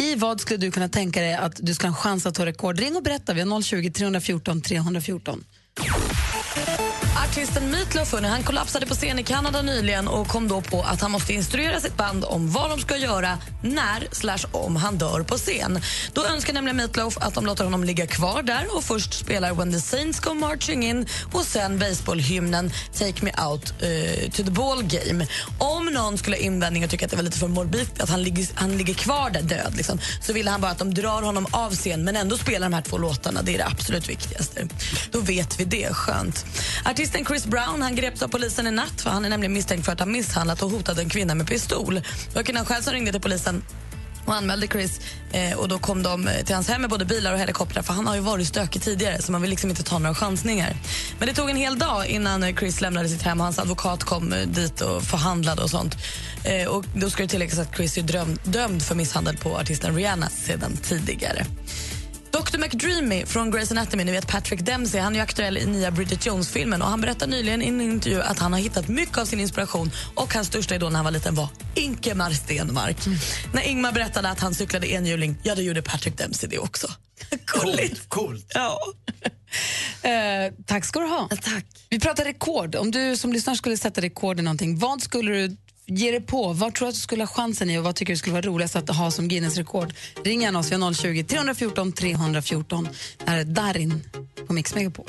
I vad skulle du kunna tänka dig att du skulle ha en chans att ta rekord? Ring och berätta. Vi har 020 314 314. Artisten Meatloaf han kollapsade på scen i Kanada nyligen och kom då på att han måste instruera sitt band om vad de ska göra när slash om han dör på scen. Då önskar nämligen Meatloaf att de låter honom ligga kvar där och först spelar When the Saints Go Marching In och sen baseballhymnen Take Me Out uh, to the Ball Game. Om någon skulle ha invändning och tycka att det var lite för morbid att han ligger, han ligger kvar där död liksom, så ville han bara att de drar honom av scen men ändå spelar de här två låtarna. Det är det absolut viktigaste. Då vet vi det. Skönt. Artisten Chris Brown han greps av polisen i natt för han är nämligen misstänkt för att ha misshandlat och hotat en kvinna med pistol. Det kvinnan själv som ringde till polisen och anmälde Chris. Eh, och Då kom de eh, till hans hem med både bilar och helikoptrar för han har ju varit stökig tidigare så man vill liksom inte ta några chansningar. Men det tog en hel dag innan eh, Chris lämnade sitt hem och hans advokat kom eh, dit och förhandlade och sånt. Eh, och Då ska det tilläggas att Chris är dröm, dömd för misshandel på artisten Rihanna sedan tidigare. Dr McDreamy från Grey's Anatomy, ni vet Patrick Dempsey, han är aktuell i nya Bridget Jones-filmen och han berättade nyligen i en intervju att han har hittat mycket av sin inspiration och hans största idol när han var liten var Inkemar Stenmark. När Ingmar berättade att han cyklade enhjuling, ja då gjorde Patrick Dempsey det också. [LAUGHS] Coolt. Coolt. Ja. [LAUGHS] Eh, tack ska du ha. Tack. Vi pratar rekord. Om du som lyssnar skulle sätta rekord i någonting, vad skulle du Ge dig på. Vad tror du att du skulle ha chansen i och vad tycker du skulle vara roligast att ha som Guinness-rekord? Ring gärna oss, vi har 020 314 314. Det här är Darin på Mix Megapol.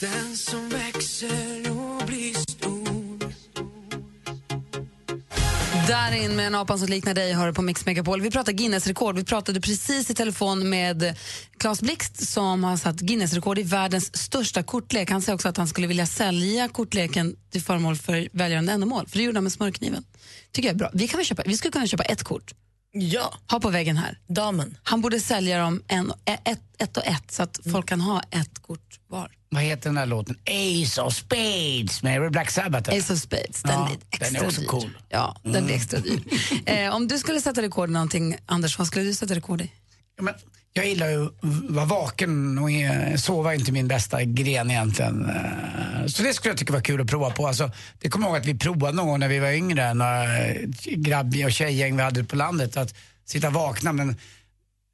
Den som växer och blir Darin med en apan som liknar dig har du på Mix Megapol. Vi pratar Guinness-rekord. Vi pratade precis i telefon med Claes Blixt som har satt Guinness-rekord i världens största kortlek. Han säger också att han skulle vilja sälja kortleken till förmån för välgörande ändamål. För det gjorde han med smörkniven. Tycker jag är bra. Vi, kan väl köpa, vi skulle kunna köpa ett kort. Ja. Ha på väggen här. Damen. Han borde sälja dem en, ett, ett och ett så att folk kan ha ett kort var. Vad heter den där låten? Ace of Spades med Black Sabbath. Ace of Spades, den Ja, blir extra den är också dyr. cool. Ja, den blir extra dyr. eh, om du skulle sätta rekord i någonting, Anders, vad skulle du sätta rekord i? Ja, men jag gillar ju att vara vaken och sova är inte min bästa gren egentligen. Eh, så det skulle jag tycka var kul att prova på. Alltså, det kommer jag ihåg att vi provade någon gång när vi var yngre, några grabb och tjejgäng vi hade på landet, att sitta vakna. Men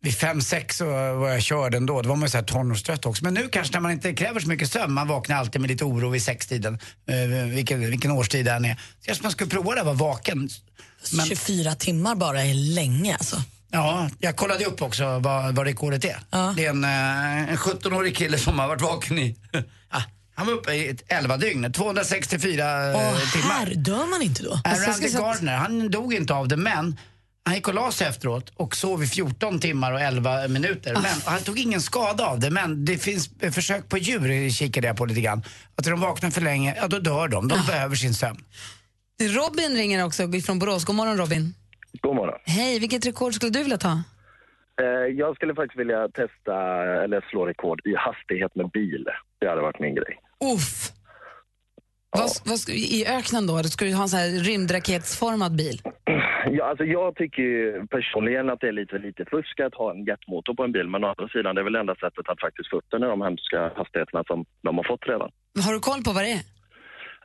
vid fem, sex så var jag körd ändå. Då var man ju tonårstrött också. Men nu kanske när man inte kräver så mycket sömn, man vaknar alltid med lite oro vid sextiden, eh, vilken, vilken årstid det än är. Så kanske man skulle prova det, att vara vaken. 24 timmar bara är länge alltså. Ja, jag kollade upp också vad, vad rekordet är. Det är en, eh, en 17-årig kille som har varit vaken i... [LAUGHS] ah, han var uppe i ett 11 dygn, 264 eh, Åh, timmar. här dör man inte då? Alltså, Randy Gardner, han dog inte av det men han gick och la sig efteråt och sov i 14 timmar och 11 minuter. Ah. Men han tog ingen skada av det. Men det finns eh, försök på djur, kikade jag på lite grann. Att de vaknar för länge, ja då dör de. Ah. De behöver sin sömn. Robin ringer också från Borås. God morgon Robin. God morgon. Hej, vilket rekord skulle du vilja ta? Eh, Jag skulle faktiskt vilja testa eller slå rekord i hastighet med bil. Det hade varit min grej. Uff. Vad, vad, ska- I öknen då? Ska du ha en sån här rymdraketsformad bil? Ja, alltså jag tycker ju personligen att det är lite lite fusk att ha en jetmotor på en bil. Men å andra sidan, det är väl enda sättet att faktiskt få upp den i de hemska hastigheterna som de har fått redan. Har du koll på vad det är?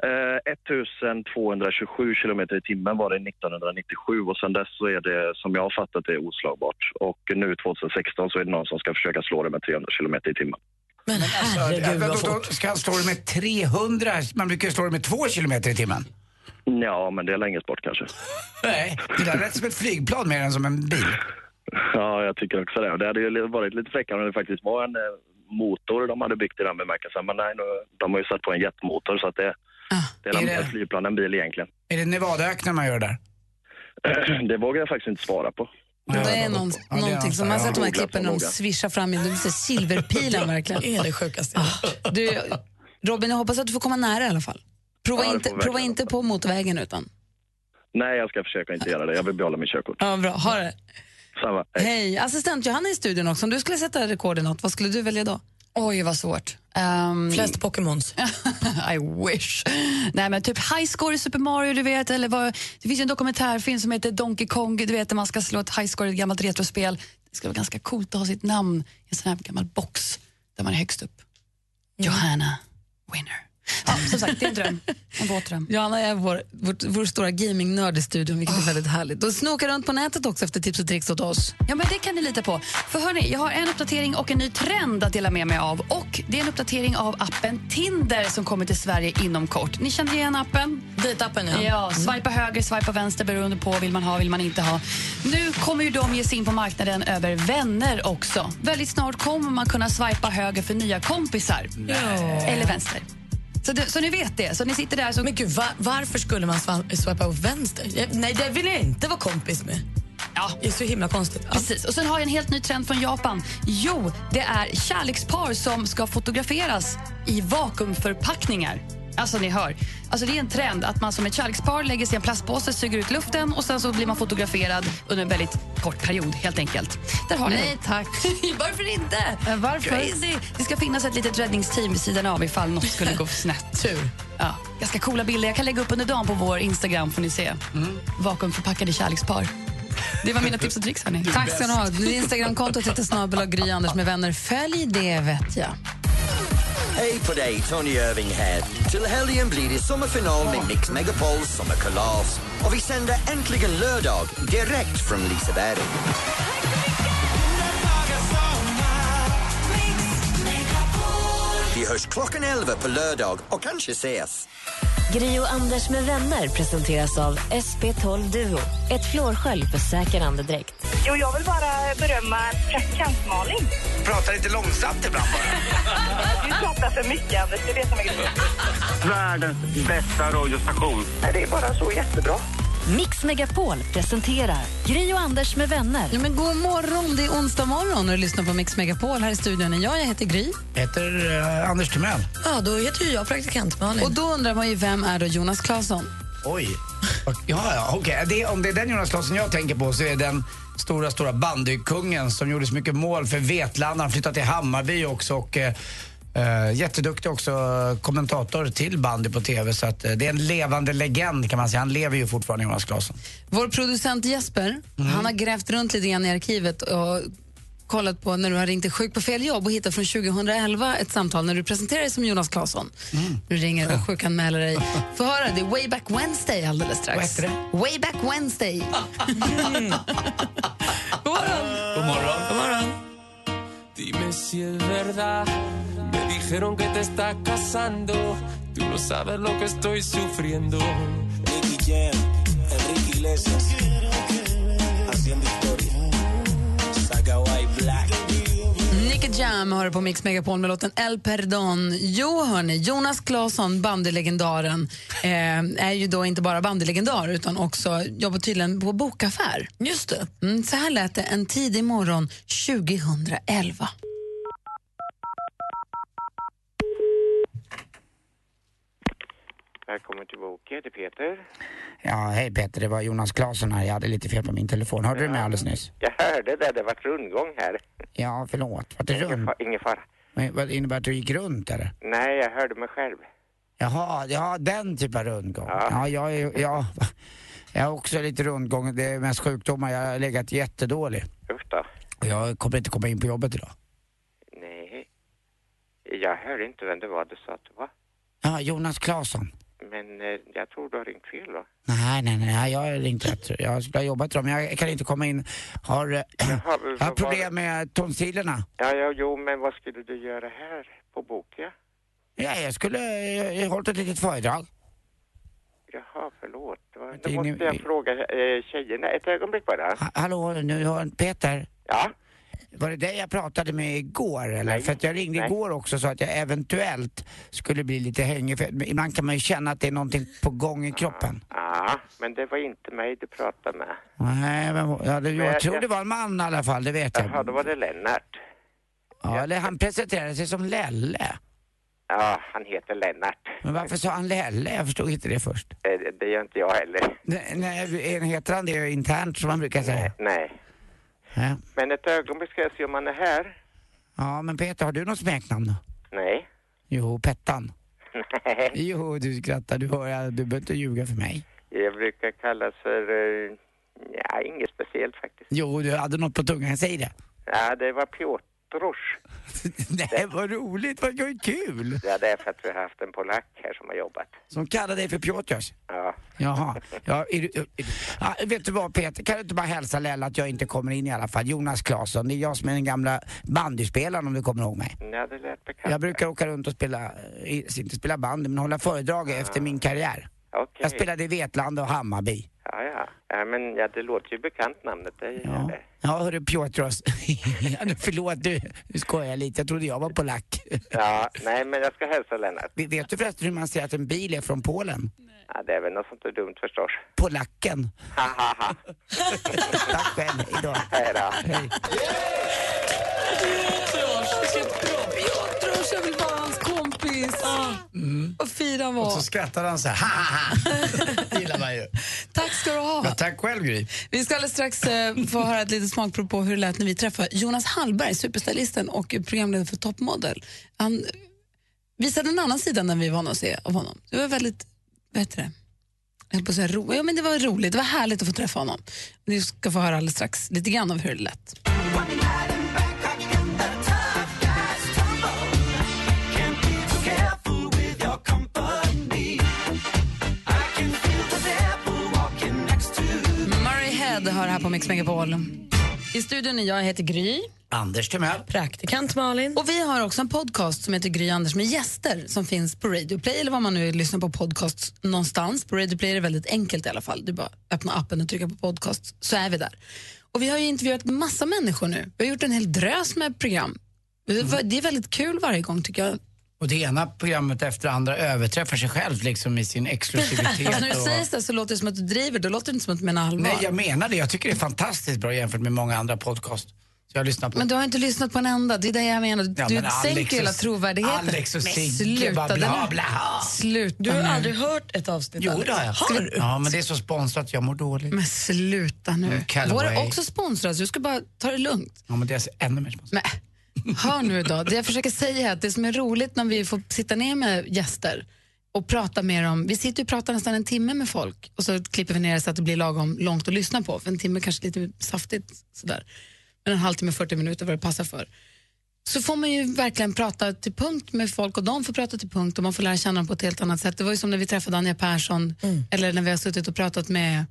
Eh, 1227 kilometer i timmen var det 1997 och sen dess så är det som jag har fattat det oslagbart. Och nu 2016 så är det någon som ska försöka slå det med 300 kilometer i timmen. Men herregud vad fort. Ska han slå det med 300? Man brukar ju slå det med 2 kilometer i timmen. Ja, men det är längre bort kanske. [LAUGHS] Nej, det där lät som ett flygplan mer än som en bil. Ja, jag tycker också det. Det hade ju varit lite fräckare om det faktiskt var en eh, motor de hade byggt i den bemärkelsen. Men nej, nu, de har ju satt på en jetmotor så att det, det är är mer det- ett flygplan än bil egentligen. Är det Nevadaöknen man gör där? [CLEARS THROAT] Det vågar jag faktiskt inte svara på. det är någon, Ja, det någonting som man har sett de här klippen när de svischar fram i de ser silverpilen [LAUGHS] verkligen. Det är det sjukaste. Ah, du, Robin, jag hoppas att du får komma nära i alla fall. Prova, Ja, det inte, prova inte på motorvägen utan. Nej, jag ska försöka inte göra det. Jag vill behålla mitt körkort. Ja, bra. Ha det. Samma. Hej. Assistent Johanna är i studion också. Om du skulle sätta rekord i något, vad skulle du välja då? Oj, vad svårt. Um, Flest Pokémons. [LAUGHS] I wish. Nej, men typ highscore i Super Mario, du vet. Eller vad, det finns en dokumentärfilm som heter Donkey Kong, du vet, där man ska slå ett highscore i ett gammalt retrospel. Det skulle vara ganska coolt att ha sitt namn i en sån här gammal box där man är högst upp. Johanna Winner. Ja, som sagt, det är en dröm. En våt dröm. Johanna är vår, vår, vår stora gamingnörd i studion, vilket är väldigt härligt. Och snokar runt på nätet också efter tips och tricks åt oss. Ja, men det kan ni lita på. För hörni, jag har en uppdatering och en ny trend att dela med mig av. Och det är en uppdatering av appen Tinder som kommer till Sverige inom kort. Ni känner igen appen? Dejtappen, ja. Ja, swipa höger, swipa vänster beroende på vill man ha, vill man inte ha. Nu kommer ju de ge sig in på marknaden över vänner också. Väldigt snart kommer man kunna swipa höger för nya kompisar. Eller vänster. Så, det, så ni vet det. Så ni sitter där så... Men gud, va, varför skulle man swipa åt vänster? Jag, nej, det vill jag inte vara kompis med. Ja. Det är så himla konstigt. Ja. Precis. Och sen har jag en helt ny trend från Japan. Jo, det är kärlekspar som ska fotograferas i vakuumförpackningar. Alltså ni hör. Alltså det är en trend att man som ett kärlekspar lägger sig i en plastpåse, suger ut luften och sen så blir man fotograferad under en väldigt kort period helt enkelt. Där har Nej tack. [LAUGHS] Varför inte? varför? Crazy. Det ska finnas ett litet räddningsteam vid sidan av ifall något skulle gå snett. [LAUGHS] Tur. Ja, ganska coola bilder. Jag kan lägga upp under dagen på vår Instagram får ni se. Vakuumförpackade kärlekspar. Det var mina tips och tricks hörni. Tack ska ni ha. Instagramkontot heter snabel Gry Anders med vänner. Följ det vet jag. Hej på dig, Tony Irving här. Till helgen blir det sommarfinal med Mix Megapols sommarkalas. Och vi sänder äntligen lördag direkt från Liseberg. Vi hörs klockan 11 på lördag och kanske ses. Gri och Anders med vänner presenteras av SP12 Duo. Ett flårskölj för säker andedräkt. Jo, jag vill bara berömma praktikant Malin. Prata lite långsamt ibland bara. [LAUGHS] Du pratar för mycket, Anders. Det är det som är grejen. Världens bästa radiostation. Det är bara så jättebra. Mix Megapol presenterar Gri och Anders med vänner. Ja, men god morgon, det är onsdag morgon och du lyssnar på Mix Megapol här i studion. är Jag, jag heter Gry. Heter uh, Anders Timell. Ja, då heter ju jag praktikant Malin. Och då undrar man ju vem är då Jonas Claesson? Oj. [LAUGHS] Ja, ja, okej. Det, om det är den Jonas Claesson jag tänker på så är den stora, stora bandykungen som gjorde så mycket mål för Vetlanda. Han flyttade till Hammarby också och eh, eh, jätteduktig också kommentator till bandy på TV. Så att, eh, det är en levande legend kan man säga. Han lever ju fortfarande, Jonas Claesson. Vår producent Jesper, han har grävt runt lite grann i arkivet och kollat på när du har ringt dig sjuk på fel jobb och hittat från 2011 ett samtal när du presenterade dig som Jonas Claesson. Du ringer och [LAUGHS] sjukanmäler dig. Få höra, det är Way Back Wednesday alldeles strax. Vad heter det? Way Back Wednesday. [LAUGHS] God morgon. God morgon. God morgon. Dijeron que te estás casando. Tú no sabes lo que estoy sufriendo. Nicky Jam, Enrique Iglesias, haciendo historia. Saga White Black. Nicky Jam har du på Mix Megapol med låten El Perdon. Jo, hörni, Jonas Claesson, bandylegendaren, eh, är ju då inte bara bandylegendar utan också jobbar tydligen på bokaffär. Just det. Mm, så här lät det en tidig morgon 2011. Välkommen till Boke, det är Peter. Ja, hej Peter, det var Jonas Claesson här. Jag hade lite fel på min telefon. Hörde du mig alldeles nyss? Jag hörde det, det var rundgång här. Ja, förlåt. Var det Ingen, fa- ingen fara. Men Vad innebär att du gick runt eller? Nej, jag hörde mig själv. Jaha, ja den typen av rundgång. Ja, jag, är, ja, [LAUGHS] jag har också lite rundgång. Det är mest sjukdomar. Jag har legat jättedålig. Usch då. Och jag kommer inte komma in på jobbet idag. Nej. Jag hörde inte vem det var du sa att det var. Ja, Jonas Claesson. Men eh, jag tror du har ringt fel då. Nej, nej, nej, jag har ringt rätt. Jag skulle ha jobbat men jag kan inte komma in. Har, eh, [CLEARS THROAT] jag har problem med tonsillerna. Ja, ja, jo, men vad skulle du göra här på Boke? Ja, jag skulle eh, hållit ett litet föredrag. Jaha, förlåt. Då måste jag fråga eh, tjejerna. Ett ögonblick bara. Ha- Hallå, nu har Peter. Ja? Var det dig jag pratade med igår eller? Nej. För att jag ringde Nej. igår också så att jag eventuellt skulle bli lite hängig. För ibland kan man ju känna att det är någonting på gång i kroppen. Ja, men det var inte mig du pratade med. Nej, men, ja, det, jag jag- tror jag- det var en man i alla fall, det vet jag. Jaha, då var det Lennart. Ja, eller han presenterade sig som Lelle. Ja, han heter Lennart. Men varför sa han Lelle? Jag förstod inte det först. Eh, det- Det gör inte jag heller. Nej, nej, heter han det internt som man brukar säga? Nej. Ja. Men ett ögonblick ska jag se om han är här. ja, men Peter, har du något smeknamn? Nej. Jo, Pettan. Nej. Jo, du skrattar. Du, hör, du behöver inte ljuga för mig. Jag brukar kallas för... eh, Ja, inget speciellt faktiskt. Jo, du hade något på tungan. Säg det. Ja, det var Piotrusz. [LAUGHS] Nej, vad roligt. Vad kul. Ja, det är för att vi har haft en polack här som har jobbat. Som kallar dig för Piotrs? Ja. Jaha. [LAUGHS] Ja, är du, är, ja, vet du vad Peter, kan du inte bara hälsa Lella att jag inte kommer in i alla fall? Jonas Claesson, det är jag som är den gamla bandyspelaren om du kommer ihåg mig. Ja, det lät bekant. Jag brukar åka runt och spela, eh, inte spela bandy, men hålla föredrag efter min karriär. Okej. Jag spelade i Vetlanda och Hammarby. Ja, ja. ja men ja, det låter ju bekant namnet. Det gör det. Ja, hörru Piotros. [LAUGHS] ja, nu, förlåt, du, nu skojar jag lite. Jag trodde jag var polack. Ja, nej, men jag ska hälsa Lennart. Vet du förresten hur man säger att en bil är från Polen? Ja, det är väl något sånt där dumt förstås. Polacken. Ha, ha, ha. [LAUGHS] Tack själv, hejdå. Hej då. Hej. Piotrusz, jag vill vara hans kompis. Vad fin han Och var. så skrattade han så här. Det gillar man ju. [LAUGHS] Tack ska du ha. Ja, tack själv Gry. Vi ska alldeles strax eh, få höra ett litet smakprov på hur det lät när vi träffade Jonas Hallberg, superstylisten och programledare för Toppmodell. Han visade en annan sida än vi är vana att se av honom. Det var väldigt, vad heter det? Jag höll på att säga ro. ja, men det var roligt, det var härligt att få träffa honom. Vi ska få höra alldeles strax lite grann av hur det lät. På Mix Megapol. I studion är jag, heter Gry. Anders Timell. Praktikant Malin. Och vi har också en podcast som heter Gry Anders med gäster som finns på Radio Play eller vad man nu lyssnar på podcast någonstans. På Radio Play är det väldigt enkelt i alla fall. Du bara öppna appen och trycka på podcast så är vi där. Och vi har ju intervjuat massa människor nu. Vi har gjort en hel drös med program. Det är väldigt kul varje gång tycker jag. Och det ena programmet efter det andra överträffar sig själv liksom i sin [LAUGHS] exklusivitet. Fast när du och... säger det så låter det som att du driver, då låter det inte som att du menar allvar. Nej, jag menar det. Jag tycker det är fantastiskt bra jämfört med många andra podcast. Så jag lyssnar på. Men du har inte lyssnat på en enda, det är det jag menar. Ja, du men Alex sänker hela trovärdigheten. Alex och Men Sigge, sluta bla, nu. bla. Sluta Du har nu. aldrig hört ett avsnitt Jo, det har jag. Har du? Ja, men det är så sponsrat jag mår dåligt. Men sluta nu. Mm, Callaway. Vår är också sponsrad, så du ska bara ta det lugnt. Ja, men det är ännu mer sponsrat. Hör nu då, det jag försöker säga är att det som är roligt när vi får sitta ner med gäster och prata med dem, vi sitter och pratar nästan en timme med folk och så klipper vi ner det så att det blir lagom långt att lyssna på, för en timme kanske lite saftigt sådär. Men en halvtimme, 40 minuter vad det passar för. Så får man ju verkligen prata till punkt med folk och de får prata till punkt och man får lära känna dem på ett helt annat sätt. Det var ju som när vi träffade Anja Persson eller när vi har suttit och pratat med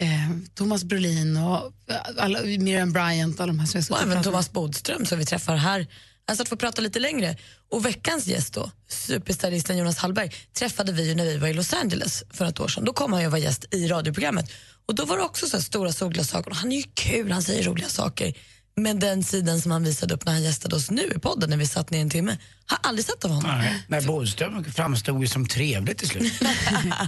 eh, Thomas Brolin och alla, Miriam Bryant. Alla de här Och även. Thomas Bodström som vi träffar här. Alltså att få prata lite längre. Och veckans gäst då, superstylisten Jonas Hallberg, träffade vi när vi var i Los Angeles för ett år sedan. Då kom han ju och var gäst i radioprogrammet. Och då var det också så stora solglasögon. Han är ju kul, han säger roliga saker. Men den sidan som han visade upp när han gästade oss nu i podden när vi satt ner en timme, har aldrig sett av honom. Nej, Nej, Bodström framstod ju som trevlig till slut. [LAUGHS]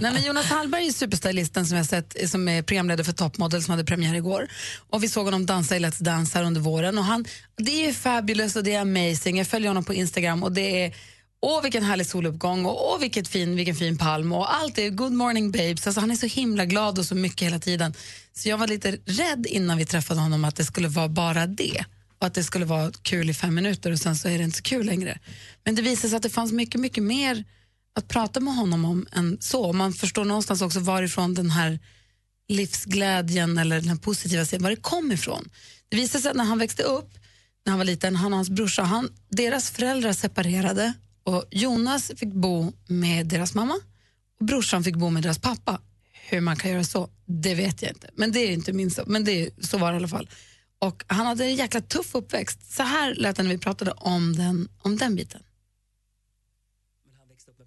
Nej, men Jonas Hallberg är superstylisten som jag sett som är programledare för Top Model som hade premiär igår. Och vi såg honom dansa i Let's Dance här under våren. Och han, det är fabulous och det är amazing. Jag följer honom på Instagram och det är Åh vilken härlig soluppgång och åh vilket fin, vilken fin palm och allt är good morning babes. Alltså, han är så himla glad och så mycket hela tiden. Så jag var lite rädd innan vi träffade honom att det skulle vara bara det och att det skulle vara kul i fem minuter och sen så är det inte så kul längre. Men det visade sig att det fanns mycket, mycket mer att prata med honom om än så. Man förstår någonstans också varifrån den här livsglädjen eller den här positiva sidan, var det kom ifrån. Det visade sig att när han växte upp, när han var liten, han och hans brorsa, han, deras föräldrar separerade och Jonas fick bo med deras mamma och brorsan fick bo med deras pappa. Hur man kan göra så, det vet jag inte. Men det är inte min så, men det är, så var det i alla fall. Och han hade en jäkla tuff uppväxt. Så här lät det när vi pratade om den, om den biten.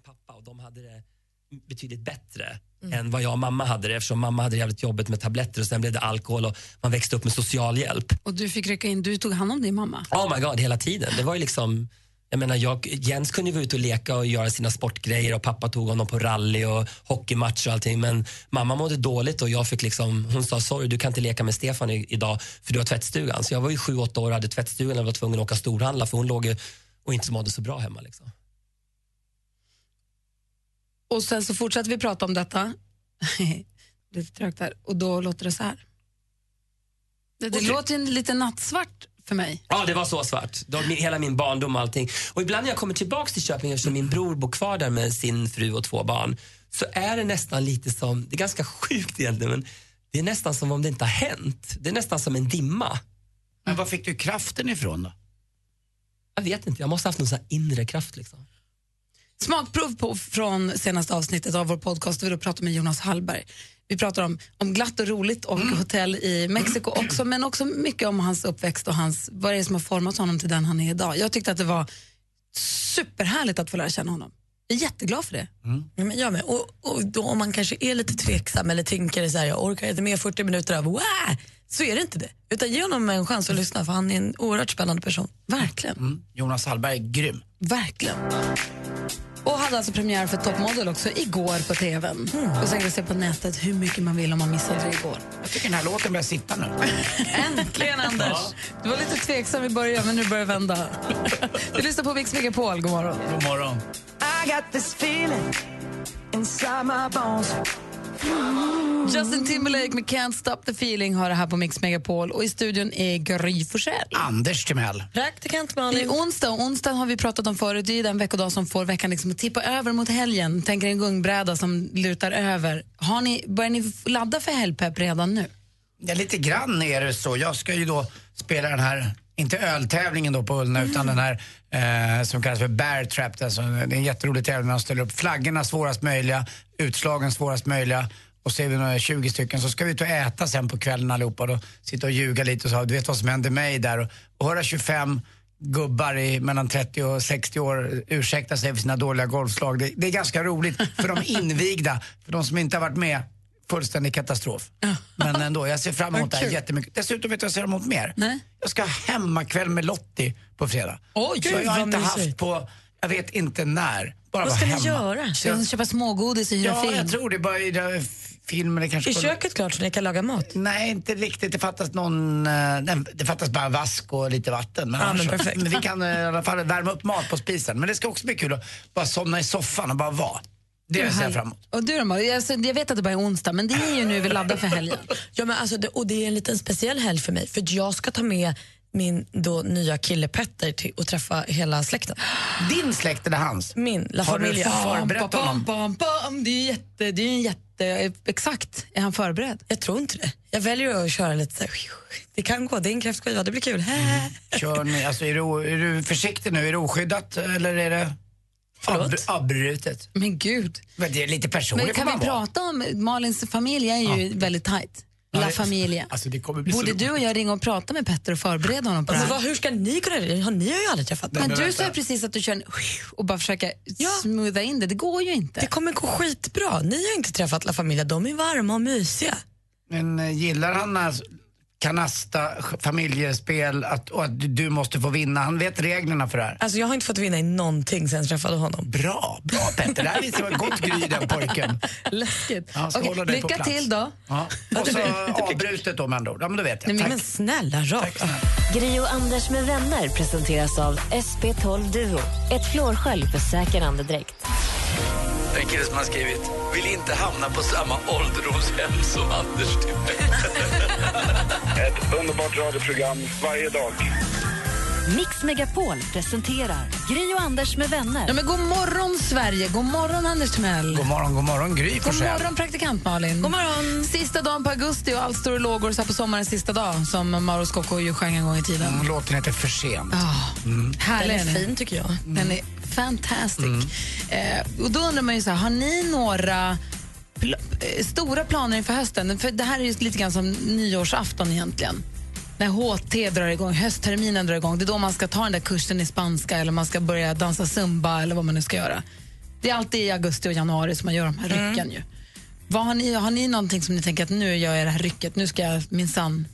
pappa och de hade det betydligt bättre än vad jag och mamma hade det eftersom mamma hade jävligt jobbet med tabletter och sen blev det alkohol och man växte upp med socialhjälp. Och du fick rycka in, du tog hand om din mamma. Oh my god, hela tiden. Det var ju liksom jag menar, jag, Jens kunde ju vara ute och leka och göra sina sportgrejer och pappa tog honom på rally och hockeymatch och allting. Men mamma mådde dåligt och jag fick liksom, hon sa sorry du kan inte leka med Stefan i, idag för du har tvättstugan. Så jag var ju sju, åtta år och hade tvättstugan och var tvungen att åka storhandla för hon låg ju och inte mådde så bra hemma. Liksom. Och sen så fortsatte vi prata om detta. [LAUGHS] lite trögt där. Och då låter det så här. Det, det låter lite nattsvart för mig. Ja, det var så svart. Var min, hela min barndom och allting. Och ibland när jag kommer tillbaks till Köping eftersom min bror bor kvar där med sin fru och två barn så är det nästan lite som, det är ganska sjukt egentligen, men det är nästan som om det inte har hänt. Det är nästan som en dimma. Men var fick du kraften ifrån då? Jag vet inte, jag måste ha haft någon sån här inre kraft liksom. Smakprov på, från senaste avsnittet av vår podcast där vi då pratar med Jonas Hallberg. Vi pratar om, om glatt och roligt och hotell i Mexiko också, men också mycket om hans uppväxt och hans, vad det är som har format honom till den han är idag. Jag tyckte att det var superhärligt att få lära känna honom. Jag är jätteglad för det. Ja, men jag med. Och, och då om man kanske är lite tveksam eller tänker så här, jag orkar inte med 40 minuter av wow, så är det inte det. Utan ge honom en chans att lyssna för han är en oerhört spännande person. Verkligen. Mm. Jonas Hallberg är grym. Verkligen. Och hade alltså premiär för Top Model också igår på tvn. Och sen kan se på nätet hur mycket man vill om man missade det igår. Jag tycker den här låten börjar sitta nu. [LAUGHS] Äntligen Anders! Du var lite tveksam i början men nu börjar det vända. [LAUGHS] Du lyssnar på Mix Megapol, god morgon. God morgon. I got this feeling inside my bones. Justin Timberlake med Can't Stop the Feeling har det här på Mix Megapol och i studion är Gry Forssell. Anders Timell. Praktikant Det Malin. är onsdag och onsdag har vi pratat om förut. Det är den veckodag som får veckan liksom att tippa över mot helgen. Tänk er en gungbräda som lutar över. Har ni, börjar ni ladda för helgpepp redan nu? Ja, lite grann är det så. Jag ska ju då spela den här, inte öltävlingen då på Ullna, utan den här eh, som kallas för Bear Trap. Alltså, det är en jätterolig tävling. Man ställer upp flaggorna svårast möjliga, utslagen svårast möjliga och så är vi några 20 stycken så ska vi ut och äta sen på kvällen allihopa och då sitta och ljuga lite och så, du vet vad som hände mig där och, och höra 25 gubbar i mellan 30 och 60 år ursäkta sig för sina dåliga golfslag. Det, det är ganska roligt för de invigda, för de som inte har varit med, fullständig katastrof. Men ändå, jag ser fram emot det här jättemycket. Dessutom vet du vad jag ser fram emot mer? Nej. Jag ska ha hemmakväll med Lottie på fredag. Oj, så jag har inte haft på, jag vet inte när. Bara Vad ska ni göra? Ska ni köpa smågodis och hyra Ja, film? jag tror det. Bara i det filmen det kanske Är skulle- köket klart så ni kan laga mat? Nej, inte riktigt. Det fattas någon... eh, Det fattas bara vask och lite vatten. Men, Ja, men perfekt. men vi kan eh, i alla fall värma upp mat på spisen. Men det ska också bli kul att bara somna i soffan och bara vara. Det ser jag fram emot. Och du då, Malin? jag, jag vet att det bara är onsdag, men det är ju nu vi laddar för helgen. [LAUGHS] Ja, men alltså det, och det är en liten speciell helg för mig för jag ska ta med min då nya kille Petter till och träffa hela släkten. Din släkt eller hans? Min, La Har du Familia. förberett honom? pam, pam, det är ju jätte, det är ju en jätte... Exakt. Är han förberedd? Jag tror inte det. Jag väljer att köra lite så här, Det kan gå, det är en kräftskiva, det blir kul. [LAUGHS] Kör ni, alltså, är, du, är du försiktig nu? Är det oskyddat eller är det ab- abrutet? Men gud. Men det är lite personligt Men kan vi vara. prata om... Malins familj är ju väldigt tajt. Ja, La det- Familia. Alltså, det Borde du och jag ringa och prata med Petter och förbereda honom på det Alltså, här? vad, hur ska ni kunna det? Har Ni har ju aldrig träffat Men dem. du sa precis att du kör en och bara försöker smootha in det. Det går ju inte. Det kommer gå skitbra. Ni har inte träffat La Familia, de är varma och mysiga. Men eh, gillar han alltså kanasta, familjespel att, och att du- måste få vinna? Han vet reglerna för det här. Alltså jag har inte fått vinna i någonting sen jag träffade honom. Bra, bra Petter. Det här visar vad gott gry den pojken. [LAUGHS] Läskigt. Ja, på lycka till då. Ja. Och så [LAUGHS] avbrutet då med andra ord. Ja, men då vet jag. Nej, Tack. Men snälla rara. Gri och Anders med vänner presenteras av SP12 Duo. Ett flårskölj för säker andedräkt. Det är en kille som har skrivit Vill inte hamna på samma ålderdomshem som Anders Timell. [LAUGHS] Ett underbart radioprogram varje dag. Mix Megapol presenterar Gri och Anders med vänner. Ja, men god morgon, Sverige. God morgon, Anders Timell. God morgon, god morgon Gry God Forssell. morgon, praktikant Malin. God morgon. Sista dagen på augusti och allt står i lågor så här på sommarens sista dag som Mauro Scocco ju sjöng en gång i tiden. Mm, Låten heter För sent. Ah, Härlig Den är fin tycker jag. Den är fantastic. Mm. Eh, och då undrar man ju så här, har ni några pl- eh, stora planer inför hösten? För det här är ju lite grann som nyårsafton egentligen. När HT drar igång, höstterminen drar igång, det är då man ska ta den där kursen i spanska eller man ska börja dansa zumba eller vad man nu ska göra. Det är alltid i augusti och januari som man gör de här Mm. rycken ju. Vad har, ni, har ni någonting som ni tänker att nu gör jag det här rycket, nu ska jag minsann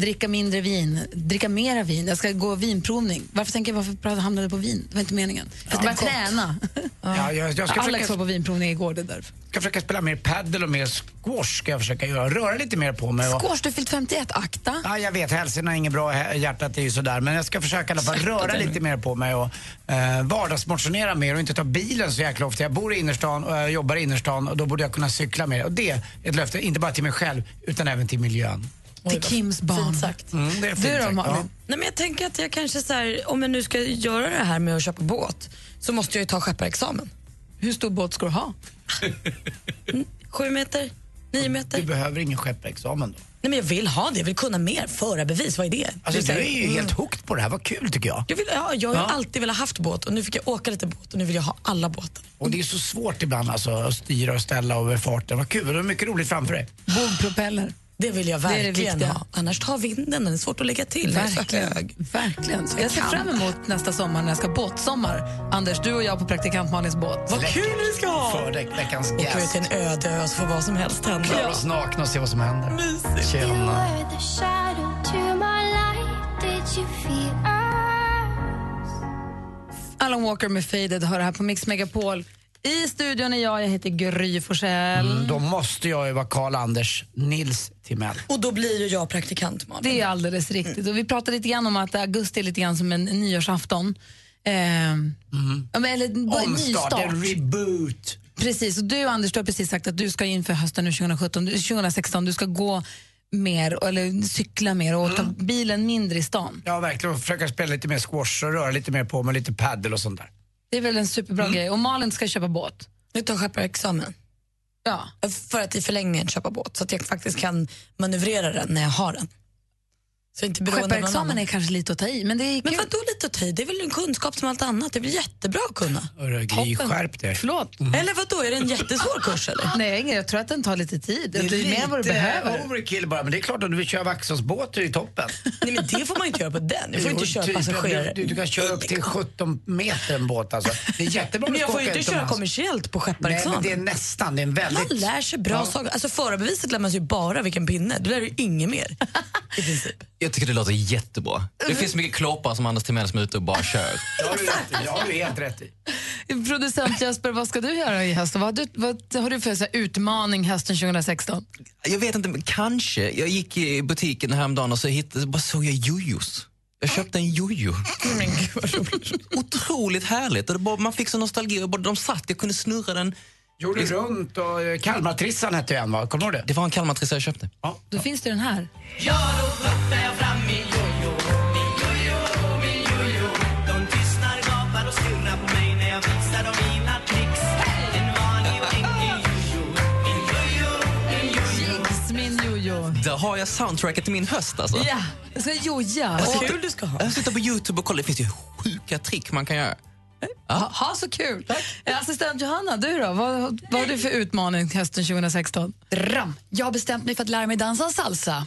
dricka mindre vin, dricka mera vin, jag ska gå vinprovning. Varför tänker jag varför hamnade jag på vin? Det var inte meningen. Jag ska träna. [LAUGHS] Ja, jag, jag ska Alex försöka, var på vinprovning igår, det är därför. ska försöka spela mer paddle och mer squash. Ska jag försöka göra. Röra lite mer på mig. Och, Squash, du har fyllt 51, akta. Ja, jag vet, hälsan är inget bra, hjärtat är ju sådär. Men jag ska försöka i alla fall röra lite mer på mig och eh, vardagsmotionera mer och inte ta bilen så jäkla ofta. Jag bor i innerstan och jag jobbar i innerstan och då borde jag kunna cykla mer. Och det är ett löfte, inte bara till mig själv utan även till miljön. Till Kims barn. Sagt. Mm, det är fint Du då, sagt, Malin? ja. Nej, men jag tänker att jag kanske så här, om jag nu ska göra det här med att köpa båt så måste jag ju ta skepparexamen. Hur stor båt ska du ha? [LAUGHS] Sju meter? Nio meter? Du behöver ingen skepparexamen då. Nej, men jag vill ha det, jag vill kunna mer. Förarbevis, vad är det? Alltså, Det du är ju mm. helt hooked på det här, vad kul tycker jag. Jag, vill, ja, jag har Ja. alltid velat haft båt och nu fick jag åka lite båt och nu vill jag ha alla båtar. Och det är så svårt ibland alltså, att styra och ställa över farten. Vad kul, du har mycket roligt framför dig. Bogpropeller. Det vill jag Det är det verkligen viktiga. ha. Annars tar vinden, den är svårt att lägga till. Verkligen. Verkligen. Så Jag jag ser fram emot nästa sommar när jag ska båtsommar. Anders, du och jag på praktikant Malins båt. Vad kul vi ska ha! Före veckans Åka ut gäst. till en öde ö så får vad som helst hända. Klara oss nakna och se vad som händer. Tjena. Alan Walker med Faded hör här på Mix Megapol. I studion är jag, jag heter Gry Forssell. Mm, då måste jag ju vara Karl-Anders Nils Timell. Och då blir ju jag praktikant, Malin. Det är alldeles riktigt. Och vi pratade lite grann om att augusti är lite grann som en nyårsafton. Eh, men, eller en Omstart, nystart. en reboot. Precis, och du Anders, du har precis sagt att du ska inför hösten nu 2017, du- 2016, du ska gå mer, eller cykla mer och ta bilen mindre i stan. Ja, verkligen. Och försöka spela lite mer squash och röra lite mer på mig, lite paddle och sånt där. Det är väl en superbra grej. Och Malin ska köpa båt. Nu tar skepparexamen. Ja. För att i förlängningen köpa båt så att jag faktiskt kan manövrera den när jag har den. Så inte beroende av någon Skepparexamen är kanske lite att ta i, men det är kul. Men vadå lite att ta i? Det är väl en kunskap som allt annat. Det är väl jättebra att kunna. Skärp dig. Förlåt. Eller vadå, är det en jättesvår kurs eller? [LAUGHS] Nej, jag tror att den tar lite tid. Det är mer än vad du behöver. overkill bara, men det är klart om du vill köra Vaxholmsbåt är det toppen. [LAUGHS] Nej men det får man inte göra på den. Du får inte köra Typ, passagerare. Du, du kan köra upp till 17 meter en båt alltså. Det är jättebra Men jag får ju inte köra utomlands. kommersiellt på Nej, men skepparexamen. det är nästan. Det är en väldigt... Man lär sig bra Ja. saker. Alltså förarbeviset lär man sig bara vilken pinne. Du lär dig inget mer. I princip. Jag tycker det låter jättebra. Det finns mycket klåpar som Anders Timell som är ute och bara kör. [LAUGHS] Det har du rätt i. Det har du helt rätt i. Producent Jesper, vad ska du göra i höst? Vad har du, vad har du för så här, utmaning hösten 2016? Jag vet inte, men kanske. Jag gick i butiken häromdagen och så hittade, bara såg jag jojos. Jag köpte en jojo. [LAUGHS] Otroligt härligt. Och det bara, man fick så nostalgi. Och bara, de satt, jag kunde snurra den. Gjorde runt och eh, Kalmartrissan hette ju en va? Kommer du ihåg det? Det var en Kalmartrissa jag köpte. Då finns det den här. Ja, då jag fram min jojo, min jojo, min jojo. De tystnar, gapar och stirrar på mig när jag visar dem mina tricks. En vanlig och enkel jojo, min jojo, min jojo. Jigs, min jojo. Där har jag soundtracket till min höst alltså. Ja, jag ska joja. Sitter, du ska ha. jag sitter på Youtube och kollar, det finns ju sjuka trick man kan göra. Ha, ha så kul! Eh, Assistent Johanna, du då? Vad, vad har du för utmaning hösten 2016? Ram. Jag har bestämt mig för att lära mig dansa salsa.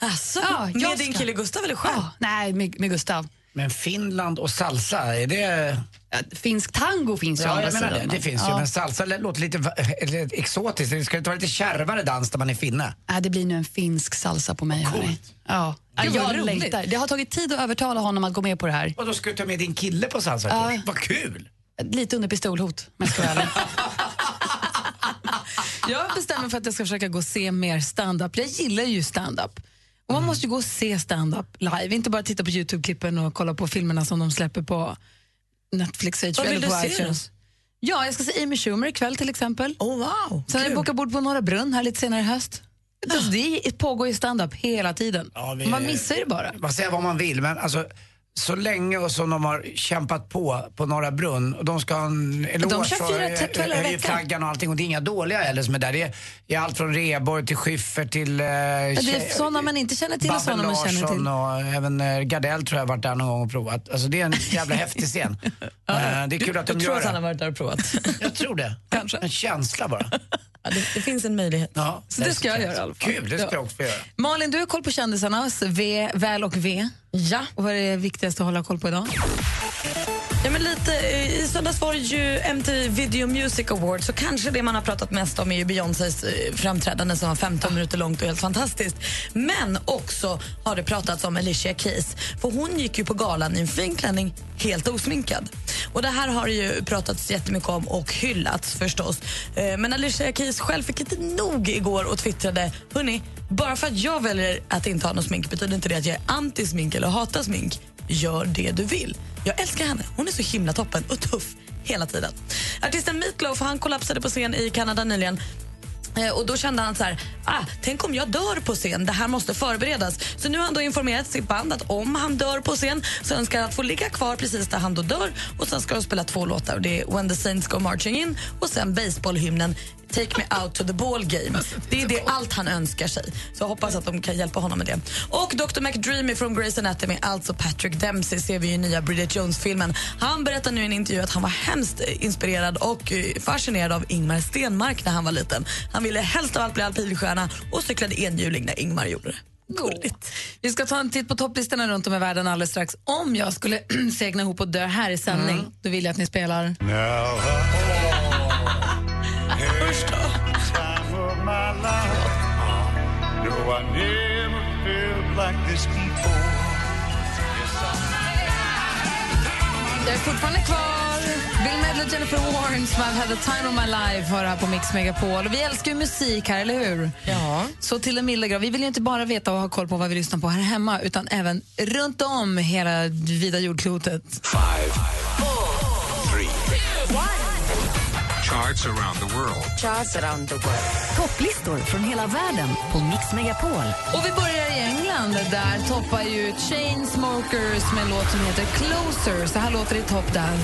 Alltså, Ja, jag med din ska. kille Gustav eller själv? Ja, nej, med, med Gustav. Men Finland och salsa, är det... Finsk tango finns ju å Ja, andra jag menar det. sidan. Det finns ju. Men salsa låter lite [LAUGHS] eller, exotiskt. Det ska inte vara lite kärvare dans där man är finne? Nej, det blir nu en finsk salsa på mig. hörni. Ja. Vad jag roligt. längtar. Det har tagit tid att övertala honom att gå med på det här. Och då ska du ta med din kille på salsa Ja. Vad kul! Lite under pistolhot, men ska ärlig. [LAUGHS] Jag bestämmer för att jag ska försöka gå och se mer stand-up. Jag gillar ju stand-up. Och man måste ju gå och se stand-up live, inte bara titta på Youtube-klippen och kolla på filmerna som de släpper på Netflix HBO Vad vill eller på du se iTunes. Ja, jag ska se Amy Schumer ikväll till exempel. Oh, wow. Sen har jag bokat bord på Norra Brunn här lite senare i höst. Alltså, det pågår ju stand-up hela tiden. vi- Man missar ju det bara. Man säger vad man vill, men alltså så länge och som de har kämpat på på Norra Brunn och de ska ha en eloge De kör fyra och, te- kvällar i eh, veckan. flaggan och allting och det är inga dåliga heller som är där. Det är, det allt från Reborg till Schyffert till... Eh, det är såna man inte känner till och Babben såna man känner Larsson till. och även eh, Gardell tror jag har varit där någon gång och provat. Alltså det är en jävla [LAUGHS] häftig scen. Eh, det är kul att de du gör tror att det. han har varit där och provat? [LAUGHS] Jag tror det. Kanske. En känsla bara. Ja, det, det finns en möjlighet. Ja, Så det ska jag göra i alla fall. Kul, det ska Ja. jag också göra. Malin, du har koll på kändisarnas V, väl och V. Ja. Och vad är det viktigaste att hålla koll på idag? Ja, men lite, eh, I söndags var det ju MTV Video Music Awards så kanske det man har pratat mest om är ju Beyoncés eh, framträdande som var 15 minuter långt och helt fantastiskt. Men också har det pratats om Alicia Keys. För hon gick ju på galan i en fin klänning helt osminkad. Och det här har det ju pratats jättemycket om och hyllats förstås. Eh, Men Alicia Keys själv fick inte nog igår och twittrade Hörni, bara för att jag väljer att inte ha något smink betyder inte det att jag är anti-smink eller hatar smink. Gör det du vill. Jag älskar henne. Hon är så himla toppen och tuff hela tiden. Artisten Meatloaf han kollapsade på scen i Kanada nyligen. Eh, och Då kände han så här, ah, tänk om jag dör på scen, det här måste förberedas. Så nu har han då informerat sitt band att om han dör på scen så önskar han att få ligga kvar precis där han då dör och sen ska de spela två låtar. Och Det är When the Saints Go Marching In och sen baseballhymnen Take Me Out to the Ball Game. Det är det allt han önskar sig. Så jag hoppas att de kan hjälpa honom med det. Och Dr. McDreamy från Grey's Anatomy, alltså Patrick Dempsey, ser vi i nya Bridget Jones-filmen. Han berättar nu i en intervju att han var hemskt inspirerad och fascinerad av Ingmar Stenmark när han var liten. Han ville helst av allt bli alpinstjärna och cyklade enhjuling när Ingmar gjorde det. Gulligt. Vi ska ta en titt på topplistorna runt om i världen alldeles strax. Om jag skulle [CLEARS THROAT] segna ihop och dö här i sändning, Mm. då vill jag att ni spelar... Jag är fortfarande kvar. Bill Medley och Jennifer Warren som I've had the time of my life har här på Mix Megapol. Och vi älskar ju musik här, eller hur? Ja. Så till en milda grad. Vi vill ju inte bara veta och ha koll på vad vi lyssnar på här hemma utan även runt om hela vida jordklotet. Five, three, charts around the world. Charts around the world. Topplistor från hela världen på Mix Megapol. Och vi börjar i England. Där toppar ju Chainsmokers med en låt som heter Closer. Så här låter det i topp där.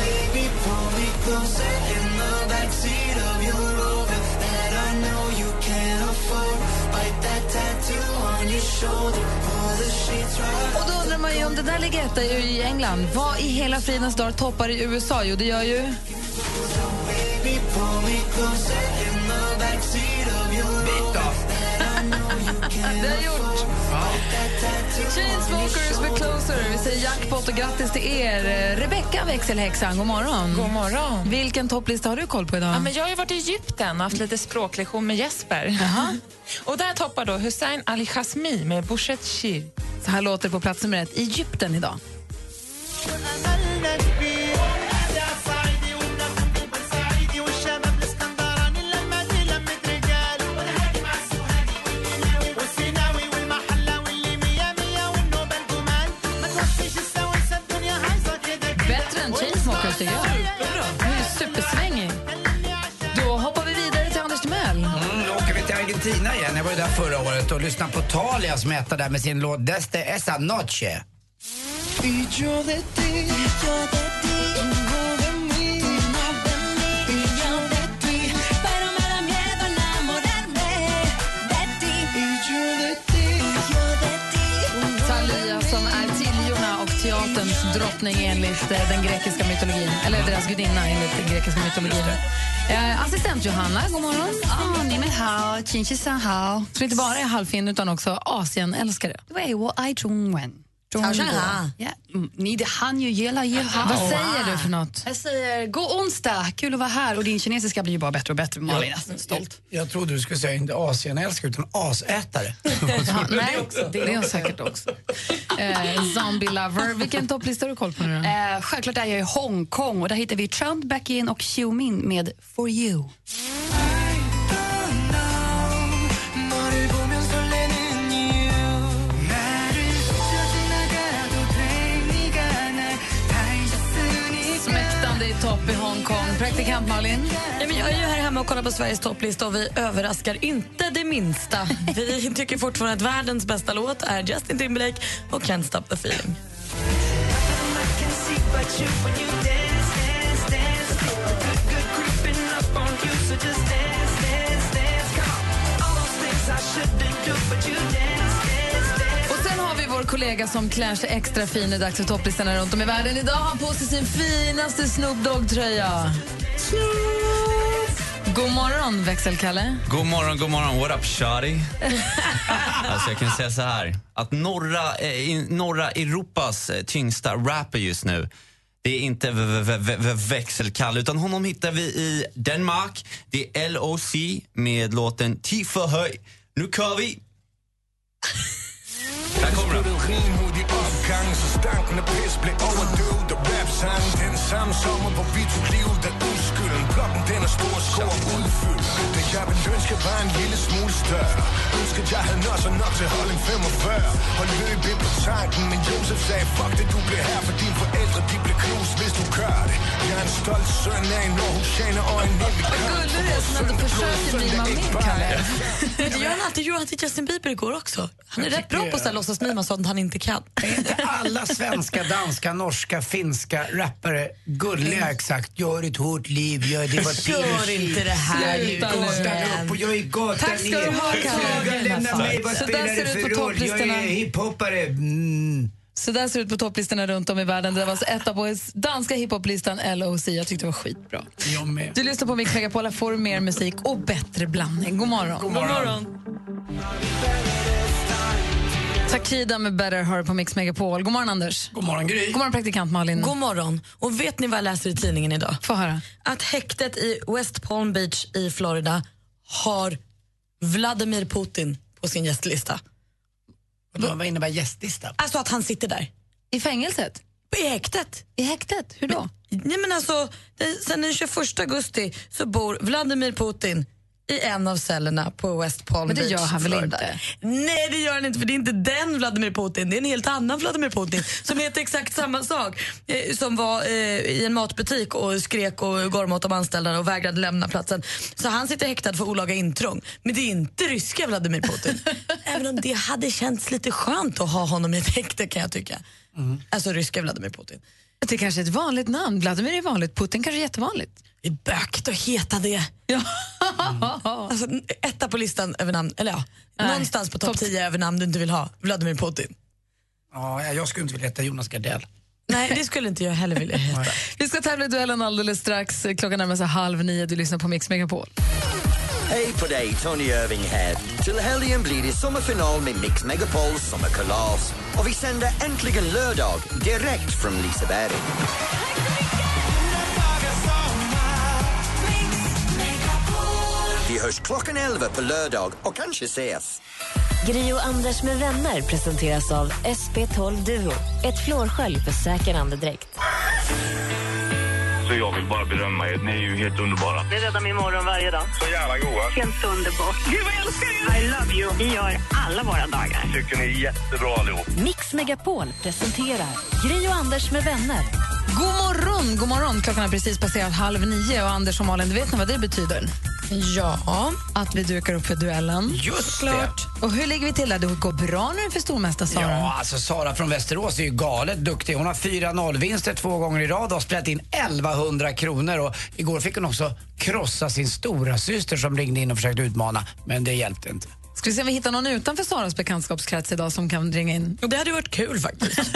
Baby, pull me closer in the backseat of your Rover that I know you can't afford. Bite that tattoo on your shoulder. det där ligger etta i England. Vad i hela fridens dag toppar i USA? Jo, det gör ju... det har gjort. Chainsmokers med Closer. Vi säger jackpot och grattis till er. Rebecka växelhäxan, god morgon. God morgon. Vilken topplista har du koll på idag? Ja, men jag har varit i Egypten och haft lite språklektion med Jesper. [LAUGHS] och där toppar då Hussein Ali Khazmi med Bouchet Shir. Så här låter det på plats nummer ett. Egypten idag. Argentina igen. Jag var ju där förra året och lyssnade på Talia som är etta där med sin låt Deste esa noche. Drottning enligt eh, den grekiska mytologin. Eller deras gudinna enligt den grekiska mytologin. Eh, assistent Johanna, god morgon. Ah, ni men hao, chinchisan hao. Som inte bara är halvfin utan också Asienälskare. Wei wo ai zhong wen. Hao shan ha. Ja, mm, ni det han ju gela ge hao. Vad säger du för något? Jag säger god onsdag, kul att vara här. Och din kinesiska blir ju bara bättre och bättre, Malin. Jag är stolt. Jag trodde du skulle säga inte Asienälskare utan asätare. [LAUGHS] Ja, [LAUGHS] nej, det är hon säkert också. [LAUGHS] Eh, zombie Lover. Vilken topplista har du koll på nu då? Eh, självklart är jag i Hongkong och där hittar vi Trump, Back-in och Xiumin med For You. Topp i Hongkong. Praktikant Malin? Ja, men jag är ju här hemma och kollar på Sveriges topplista och vi överraskar inte det minsta. [LAUGHS] Vi tycker fortfarande att världens bästa låt är Justin Timberlake och Can't Stop the Feeling. Vår kollega som klär sig extra fin. Är dags för topplistorna runt om i världen. Idag har han på sig sin finaste Snoop Dogg-tröja. God morgon, växelkalle. God morgon, god morgon. What up, shawty? [LAUGHS] alltså, jag kan säga så här. Att norra, eh, i norra Europas eh, tyngsta rapper just nu det är inte växelkalle, utan honom hittar vi i Danmark. Det är LOC med låten Ti för höj. Nu kör vi! [LAUGHS] Där kommer den opgang, så stanken af pis blev overdøvet Og rapsangen den samme sommer, hvor vi tog livet af uskylden Blokken den er stor, skår udfyldt Det jeg ville ønske var en lille smule større Ønskede jeg havde nosser nok til holding 45 Og løb ind på tanken, men Josef sagde Fuck det, du bliver her, for dine forældre de bliver knust, hvis du gør det Jeg er en stolt søn af en Aarhusianer og en nemlig Vad gullig du är som ändå försöker mima med, Kalle. Men det gör han alltid. gjorde han till Justin Bieber igår också. Han är rätt bra på att låtsas mima sånt han inte kan. Alla svenska, danska, norska, finska rappare gulliga exakt. Gör ett hårt liv, gör det var Gör inte det här nu. Stanna upp och jag är gatan Tack ska du ha, Kalle. Lämna mig, vad spelar det för på roll? Jag är hiphoppare. Mm. Så där ser det ut på topplistorna runt om i världen. Det var alltså etta på danska hiphoplistan LOC. Jag tyckte det var skitbra. Jag med. Du lyssnar på Mix Megapol, får mer musik och bättre blandning. God morgon. God morgon. Takida med Better hör på Mix Megapol. God morgon, Anders. God morgon, Gry. God morgon, praktikant Malin. God morgon. Och vet ni vad jag läser i tidningen idag? Få höra. Att häktet i West Palm Beach i Florida har Vladimir Putin på sin gästlista. Vad vad innebär gästlista? Alltså att han sitter där. I fängelset? I häktet. I häktet? Hur då? Nej, men alltså, sen den 21 augusti så bor Vladimir Putin i en av cellerna på West Palm Men det Beach. gör han väl Florida. inte? Nej, det gör han inte för det är inte den Vladimir Putin. Det är en helt annan Vladimir Putin [LAUGHS] som heter exakt samma sak. Eh, som var eh, i en matbutik och skrek och gormade åt de anställda och vägrade lämna platsen. Så han sitter häktad för olaga intrång. Men det är inte ryska Vladimir Putin. [LAUGHS] Även om det hade känts lite skönt att ha honom i ett häkte kan jag tycka. Alltså ryska Vladimir Putin. Det kanske är ett vanligt namn. Vladimir är vanligt, Putin kanske är jättevanligt. Det är bökigt att heta det. Ja. Alltså, etta på listan över namn, eller ja, Nej, någonstans på topp topp- 10 över namn du inte vill ha. Vladimir Putin. Ja, jag skulle inte vilja heta Jonas Gardell. Nej, det skulle inte jag heller vilja heta. [LAUGHS] Vi ska tävla i duellen alldeles strax. Klockan närmar sig halv nio. Du lyssnar på Mix Megapol. Hej på dig, Tony Irving här. Till helgen blir det sommarfinal med Mix Megapols sommarkalas. Och vi sänder äntligen lördag direkt från Liseberg. Vi hörs klockan 11 på lördag och kanske ses. Gri och Anders med vänner presenteras av SP12 Duo. Ett flårskölj för säker andedräkt. Så jag vill bara berömma er. Ni är ju helt underbara. Det räddar min morgon varje dag. Så jävla goa. Helt underbart. Gud, vad jag älskar er! I love you. Vi gör alla våra dagar. Tycker ni är jättebra allihop. Mix Megapol presenterar Gri och Anders med vänner. God morgon, god morgon. Klockan har precis passerat halv nio. Och Anders och Malin, du vet ni vad det betyder? Ja. Att vi dukar upp för duellen. Just Klart. Och hur ligger vi till där? Det går bra nu för stormästare Sara? Ja, alltså Sara från Västerås är ju galet duktig. Hon har 4-0-vinster två gånger i rad och har spelat in 1100 kronor. Och igår fick hon också krossa sin stora syster som ringde in och försökte utmana, men det hjälpte inte. Ska vi se om vi hittar någon utanför Saras bekantskapskrets idag som kan ringa in? Det hade varit kul faktiskt. [LAUGHS]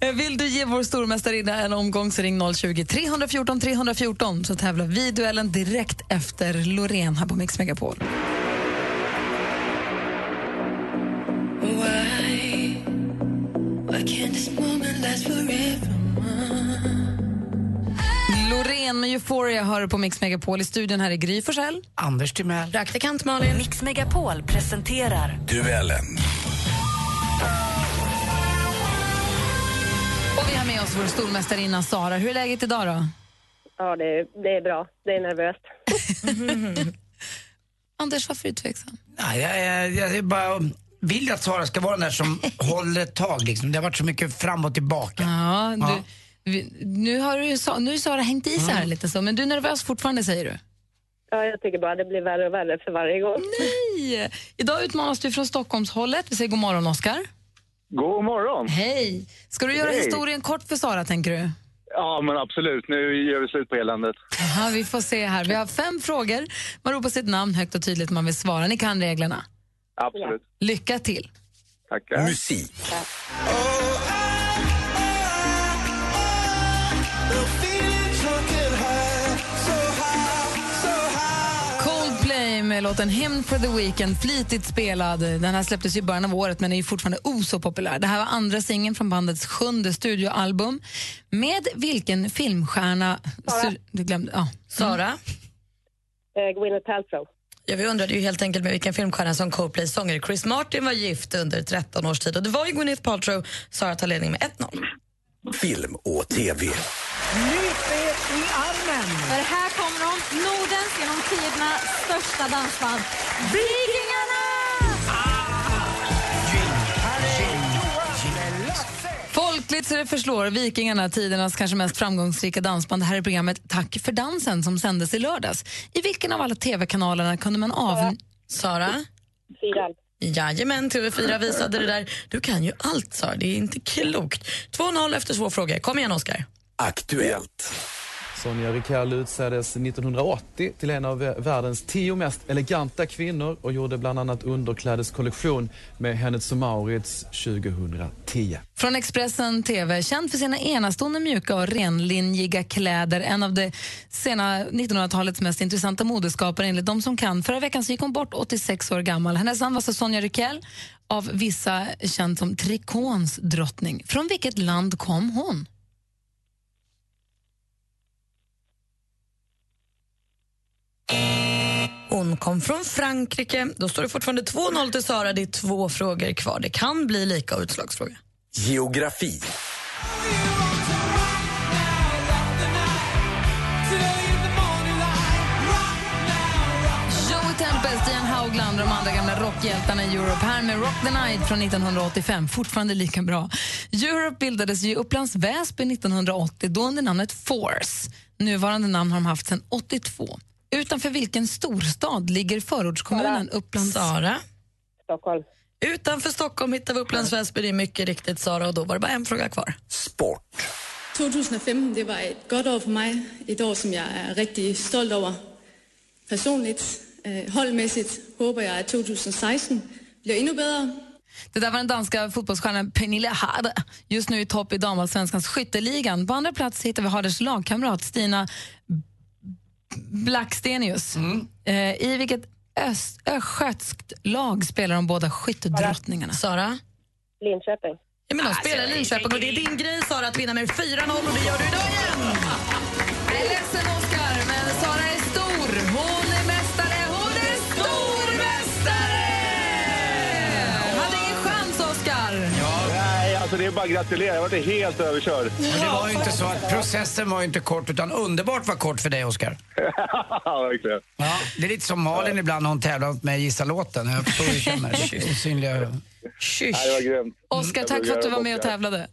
Eh, Vill du ge vår stormästarinna en omgång så ring 020 314 314 så tävlar vi i duellen direkt efter Loreen här på Mix Megapol. Loreen med Euphoria hör på Mix Megapol i studion här i Gry Forssell. Anders Timell. Praktikant Malin. Mix Megapol presenterar Duellen. Och vi har med oss vår stormästarinna Sara. Hur är läget idag då? Ja, det är, det är bra. Det är nervöst. [LAUGHS] Anders, varför är du tveksam? Nej, jag, jag, jag, jag bara vill att Sara ska vara den där som [LAUGHS] håller ett tag. Liksom. Det har varit så mycket fram och tillbaka. Ja, Ja. Vi, nu har du, nu Sara hängt i sig här lite så, men du är nervös fortfarande säger du? Ja, jag tycker bara det blir värre och värre för varje gång. Nej! Idag utmanas du från Stockholmshållet. Vi säger god morgon Oskar. God morgon. Hej! Ska du göra Hej. historien kort för Sara tänker du? Ja, men absolut. Nu gör vi slut på eländet. Jaha, vi får se här. Vi har fem frågor. Man ropar sitt namn högt och tydligt om man vill svara. Ni kan reglerna. Absolut. Lycka till! Tackar. Musik. Coldplay med låten Hymn for the Weekend, flitigt spelad. Den här släpptes i början av året men är ju fortfarande oh så populär. Det här var andra singeln från bandets sjunde studioalbum. Med vilken filmstjärna... Sara. Du glömde, ja. Sara? Eh, Gwyneth Paltrow. Ja, vi undrade ju helt enkelt med vilken filmstjärna som Coldplays sångare Chris Martin var gift under 13 års tid. Och det var ju Gwyneth Paltrow. Sara tar ledning med 1-0. Film och TV. Nypet i armen! För här kommer de, Nordens genom tiderna största dansband, Vikingarna! Folkligt så det förslår Vikingarna, tidernas kanske mest framgångsrika dansband. Det här är programmet Tack för dansen som sändes i lördags. I vilken av alla tv-kanalerna kunde man av... Sara? Fyran. Jajamän, TV4 visade det där. Du kan ju allt, Sara. Det är inte klokt. 2-0 efter två frågor. Kom igen, Oskar. Aktuellt. Sonja Rikell utsågs 1980 till en av världens tio mest eleganta kvinnor och gjorde bland annat underklädeskollektion med Hennes Mauritz 2010. Från Expressen TV, känd för sina enastående mjuka och renlinjiga kläder. En av det sena 1900-talets mest intressanta modeskapare enligt de som kan. Förra veckan så gick hon bort 86 år gammal. Hennes namn var så Sonja Rikell, av vissa känd som trikåns drottning. Från vilket land kom hon? Hon kom från Frankrike. Då står det fortfarande 2-0 till Sara. Det är två frågor kvar. Det kan bli lika utslagsfråga. Geografi. Haugland och de andra gamla rockhjältarna i Europe. Här med Rock the Night från 1985, fortfarande lika bra. Europe bildades i Upplands Väsby 1980, då under namnet Force. Nuvarande namn har de haft sedan 82. Utanför vilken storstad ligger förortskommunen Upplands... Sara? Stockholm. Utanför Stockholm hittar vi Upplands Väsby. Det är mycket riktigt Sara och då var det bara en fråga kvar. 2015 det var ett gott år för mig. Ett år som jag är riktigt stolt över. Personligt, eh, hållmässigt hoppas jag att 2016 blir ännu bättre. Det där var den danska fotbollsstjärnan Pernille Harder, just nu i topp i damallsvenskans skytteligan. På andra plats hittar vi Harders lagkamrat Stina Blackstenius. Eh, I vilket öst, östgötskt lag spelar de båda skyttedrottningarna? Sara? Linköping. Ja, men de spelar i Linköping och det är din grej Sara att vinna med 4-0 och det gör du idag igen. Jag är ledsen, Oskar, alltså det är bara att gratulera. Jag var inte helt överkörd. Men det var ju inte så att processen var ju inte kort utan underbart var kort för dig Oscar. [LAUGHS] Ja, verkligen. Ja, det är lite som Malin ibland när hon tävlar med Gissa låten. Jag förstår hur du känner. [LAUGHS] Osynliga... Nej, det var grymt. Oskar, tack för att du var med och tävlade.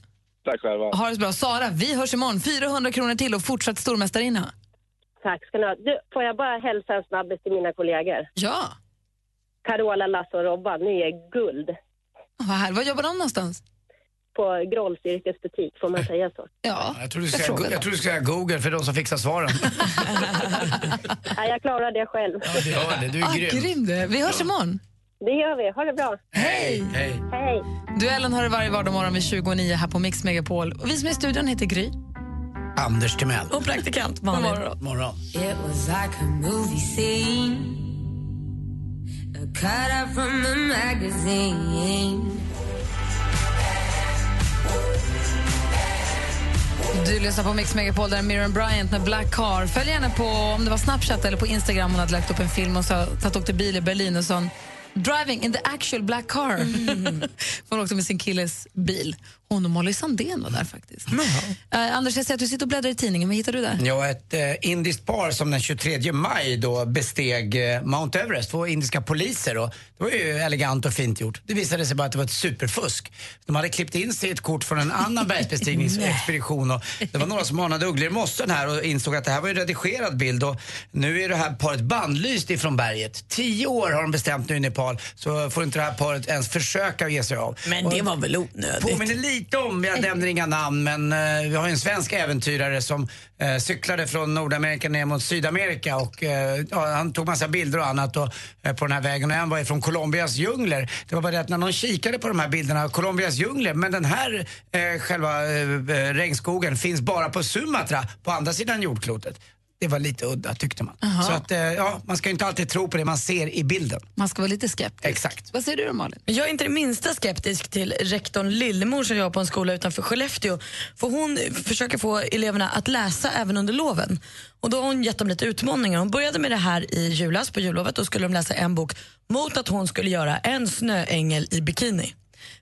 Tack själva. Ha det så bra. Sara, vi hörs imorgon. 400 kronor till och fortsatt stormästarinna. Tack ska ni ha. Du, får jag bara hälsa en snabbis till mina kollegor? Ja. Carola, Lasse och Robban, ni är guld. Vad, här, vad jobbar de någonstans? På Grolls yrkesbutik, får man säga så? Ja. Jag tror du ska, säga, jag tror du ska säga Google för de som fixar svaren. [LAUGHS] Nej, jag klarar det själv. Ja, det gör det. Du är Ah, grym. grym du. Vi hörs imorgon. Det gör vi. Ha det bra. Hej! Hej. Hej. Duellen har du varje vardagsmorgon vid 29 här på Mix Megapol. Och vi som är i studion heter Gry. Anders Timell. Och praktikant Malin. God morgon. Morgon. It was like a movie scene, a cut out from a magazine. Du lyssnar på Mix Megapol där Miriam Bryant med Black Car. Följ henne på om det var Snapchat eller på Instagram. Hon hade lagt upp en film och så och åkte bil i Berlin och sa Driving in the actual black car. [LAUGHS] Hon åkte med sin killes bil. Hon och Molly Sandén var där faktiskt. Eh, Anders, jag ser att du sitter och bläddrar i tidningen. Vad hittar du där? Ja, ett eh, indiskt par som den 23 maj då besteg eh, Mount Everest, två indiska poliser. Och det var ju elegant och fint gjort. Det visade sig bara att det var ett superfusk. De hade klippt in sig ett kort från en annan [LAUGHS] bergsbestigningsexpedition och det var några som anade ugglor i mossen här och insåg att det här var en redigerad bild och nu är det här paret bannlyst ifrån berget. Tio år har de bestämt nu i Nepal så får inte det här paret ens försöka att ge sig av. Men det var väl onödigt? Lite om, jag nämner inga namn, men eh, vi har ju en svensk äventyrare som eh, cyklade från Nordamerika ner mot Sydamerika och eh, ja, han tog massa bilder och annat och, eh, på den här vägen och en var ifrån Colombias djungler. Det var bara det att när någon kikade på de här bilderna, Colombias djungler, men den här eh, själva eh, eh regnskogen finns bara på Sumatra, på andra sidan jordklotet. Det var lite udda tyckte man. Aha. Så att, eh, ja, man ska inte alltid tro på det man ser i bilden. Man ska vara lite skeptisk. Exakt. Vad säger du då, Malin? Jag är inte det minsta skeptisk till rektorn Lillemor som jobbar på en skola utanför Skellefteå. För hon försöker få eleverna att läsa även under loven. Och då har hon gett dem lite utmaningar. Hon började med det här i julas på jullovet. Då skulle de läsa en bok mot att hon skulle göra en snöängel i bikini.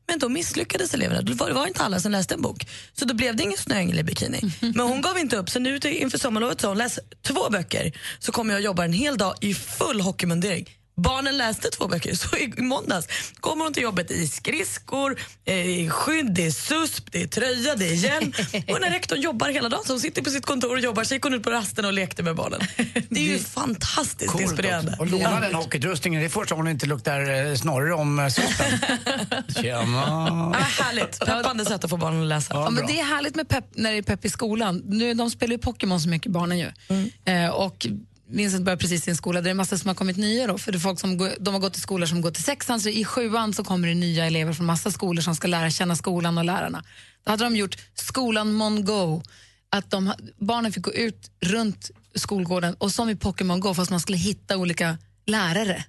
Men då misslyckades eleverna. Det var, det var inte alla som läste en bok. Så då blev det ingen snöängel i bikini. [LAUGHS] Men hon gav inte upp. Så nu inför sommarlovet sa hon läs två böcker så kommer jag jobba en hel dag i full hockeymundering. Barnen läste två böcker, så i måndags kommer hon till jobbet i skridskor, eh, i skydd, det är susp, det är tröja, det är hjälm. Och när rektorn jobbar hela dagen, så hon sitter på sitt kontor och jobbar, så gick hon ut på rasten och lekte med barnen. Det är ju fantastiskt Coolt inspirerande. också. Och låna den hockeyutrustningen, det är första gången det inte luktar eh, snorre om eh, supen. [LAUGHS] Tjena. Ja, härligt, peppande sätt att få barnen att läsa. Ja, men det är härligt med pepp, när det är pepp i skolan. Nu, de spelar ju Pokémon så mycket, barnen ju. Eh, och Vincent börjar precis i en skola där det är massa som har kommit nya. Då, för det är folk som de har gått i skolor som går till sexan, så i sjuan så kommer det nya elever från massa skolor som ska lära känna skolan och lärarna. Då hade de gjort skolan Mongo, att de, barnen fick gå ut runt skolgården och som i Pokémon Go, fast man skulle hitta olika lärare.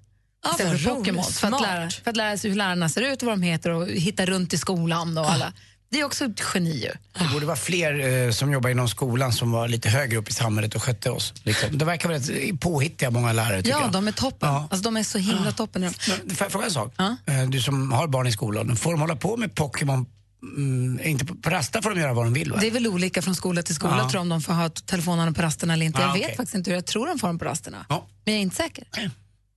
Istället vad för. Pokémon. För att, lära, för att lära sig hur lärarna ser ut och vad de heter och hitta runt i skolan. Och alla. Det är också ett geni ju. Det borde vara fler eh, som jobbar inom skolan som var lite högre upp i samhället och skötte oss. Liksom. Det verkar väldigt påhittiga många lärare tycker Ja, jag. de är toppen. Ja. Alltså, de är så himla toppen. Men, får jag fråga en sak? Eh, Du som har barn i skolan, får de hålla på med Pokémon? Mm, inte på, på rasta får de göra vad de vill va? Det är väl olika från skola till skola Ja. tror jag, om de får ha telefonerna på rasterna eller inte. Ah, jag vet okej. faktiskt inte hur jag tror de får dem på rasterna. Men jag är inte säker.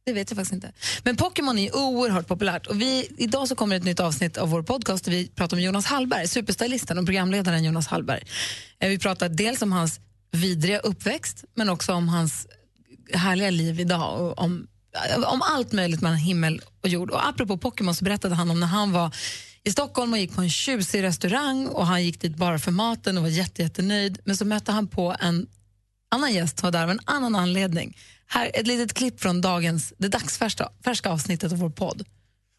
Det vet jag faktiskt inte. Men Pokémon är oerhört populärt. Och vi, idag så kommer ett nytt avsnitt av vår podcast där vi pratar om Jonas Hallberg, superstylisten och programledaren Jonas Hallberg. Eh, vi pratar dels om hans vidriga uppväxt men också om hans härliga liv idag och om, eh, om allt möjligt mellan himmel och jord. Och apropå Pokémon så berättade han om när han var i Stockholm och gick på en tjusig restaurang och han gick dit bara för maten och var jätte, jättenöjd. Men så mötte han på en annan gäst som var där av en annan anledning. Här ett litet klipp från dagens, det dagsfärska färska avsnittet av vår podd.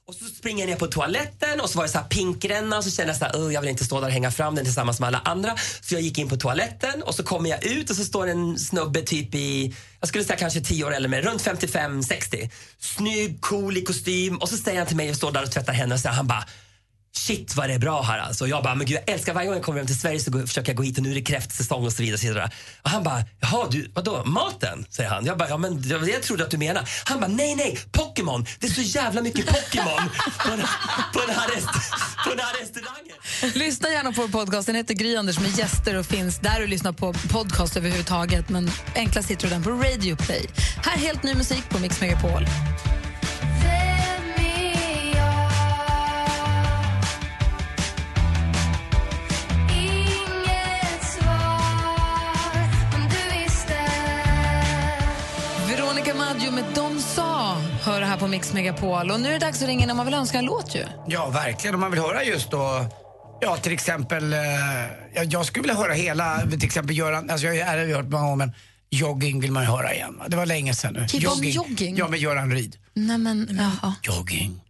Och så springer jag ner på toaletten och så var det så här pinkränna och så kände jag så här, "Ugh, jag vill inte stå där och hänga fram den tillsammans med alla andra. Så jag gick in på toaletten och så kommer jag ut och så står en snubbe typ i, jag skulle säga kanske 10 år eller mer, runt 55-60. Snygg, cool i kostym och så säger han till mig jag står där och tvättar händerna och så säger han bara Shit vad det är bra här alltså. Jag bara, men gud jag älskar varje gång jag kommer hem till Sverige så går, försöker jag gå hit och nu är det kräftsäsong och så vidare. Och, så vidare. och han bara, jaha du, vadå maten? Säger han. Jag bara, ja men det var det jag trodde att du menar. Han bara, nej nej, Pokémon. Det är så jävla mycket Pokémon på, den, på, den här rest, på den här restaurangen. Lyssna gärna på vår podcast. Den heter Gry Anders med gäster och finns där du lyssnar på podcast överhuvudtaget. Men enklast hittar du den på Radio Play. Här helt ny musik på Mix Megapol. Veronica Maggio med De sa hör här på Mix Megapol. Och nu är det dags att ringa in om man vill önska en låt ju. Ja, verkligen. Om man vill höra just då Ja, till exempel, eh, ja, jag skulle vilja höra hela, till exempel Göran, alltså jag har ju hört många gånger men jogging vill man ju höra igen. Det var länge sedan nu. Keep on jogging? Ja, med Göran Ryd. Nej men, jaha. Jogging,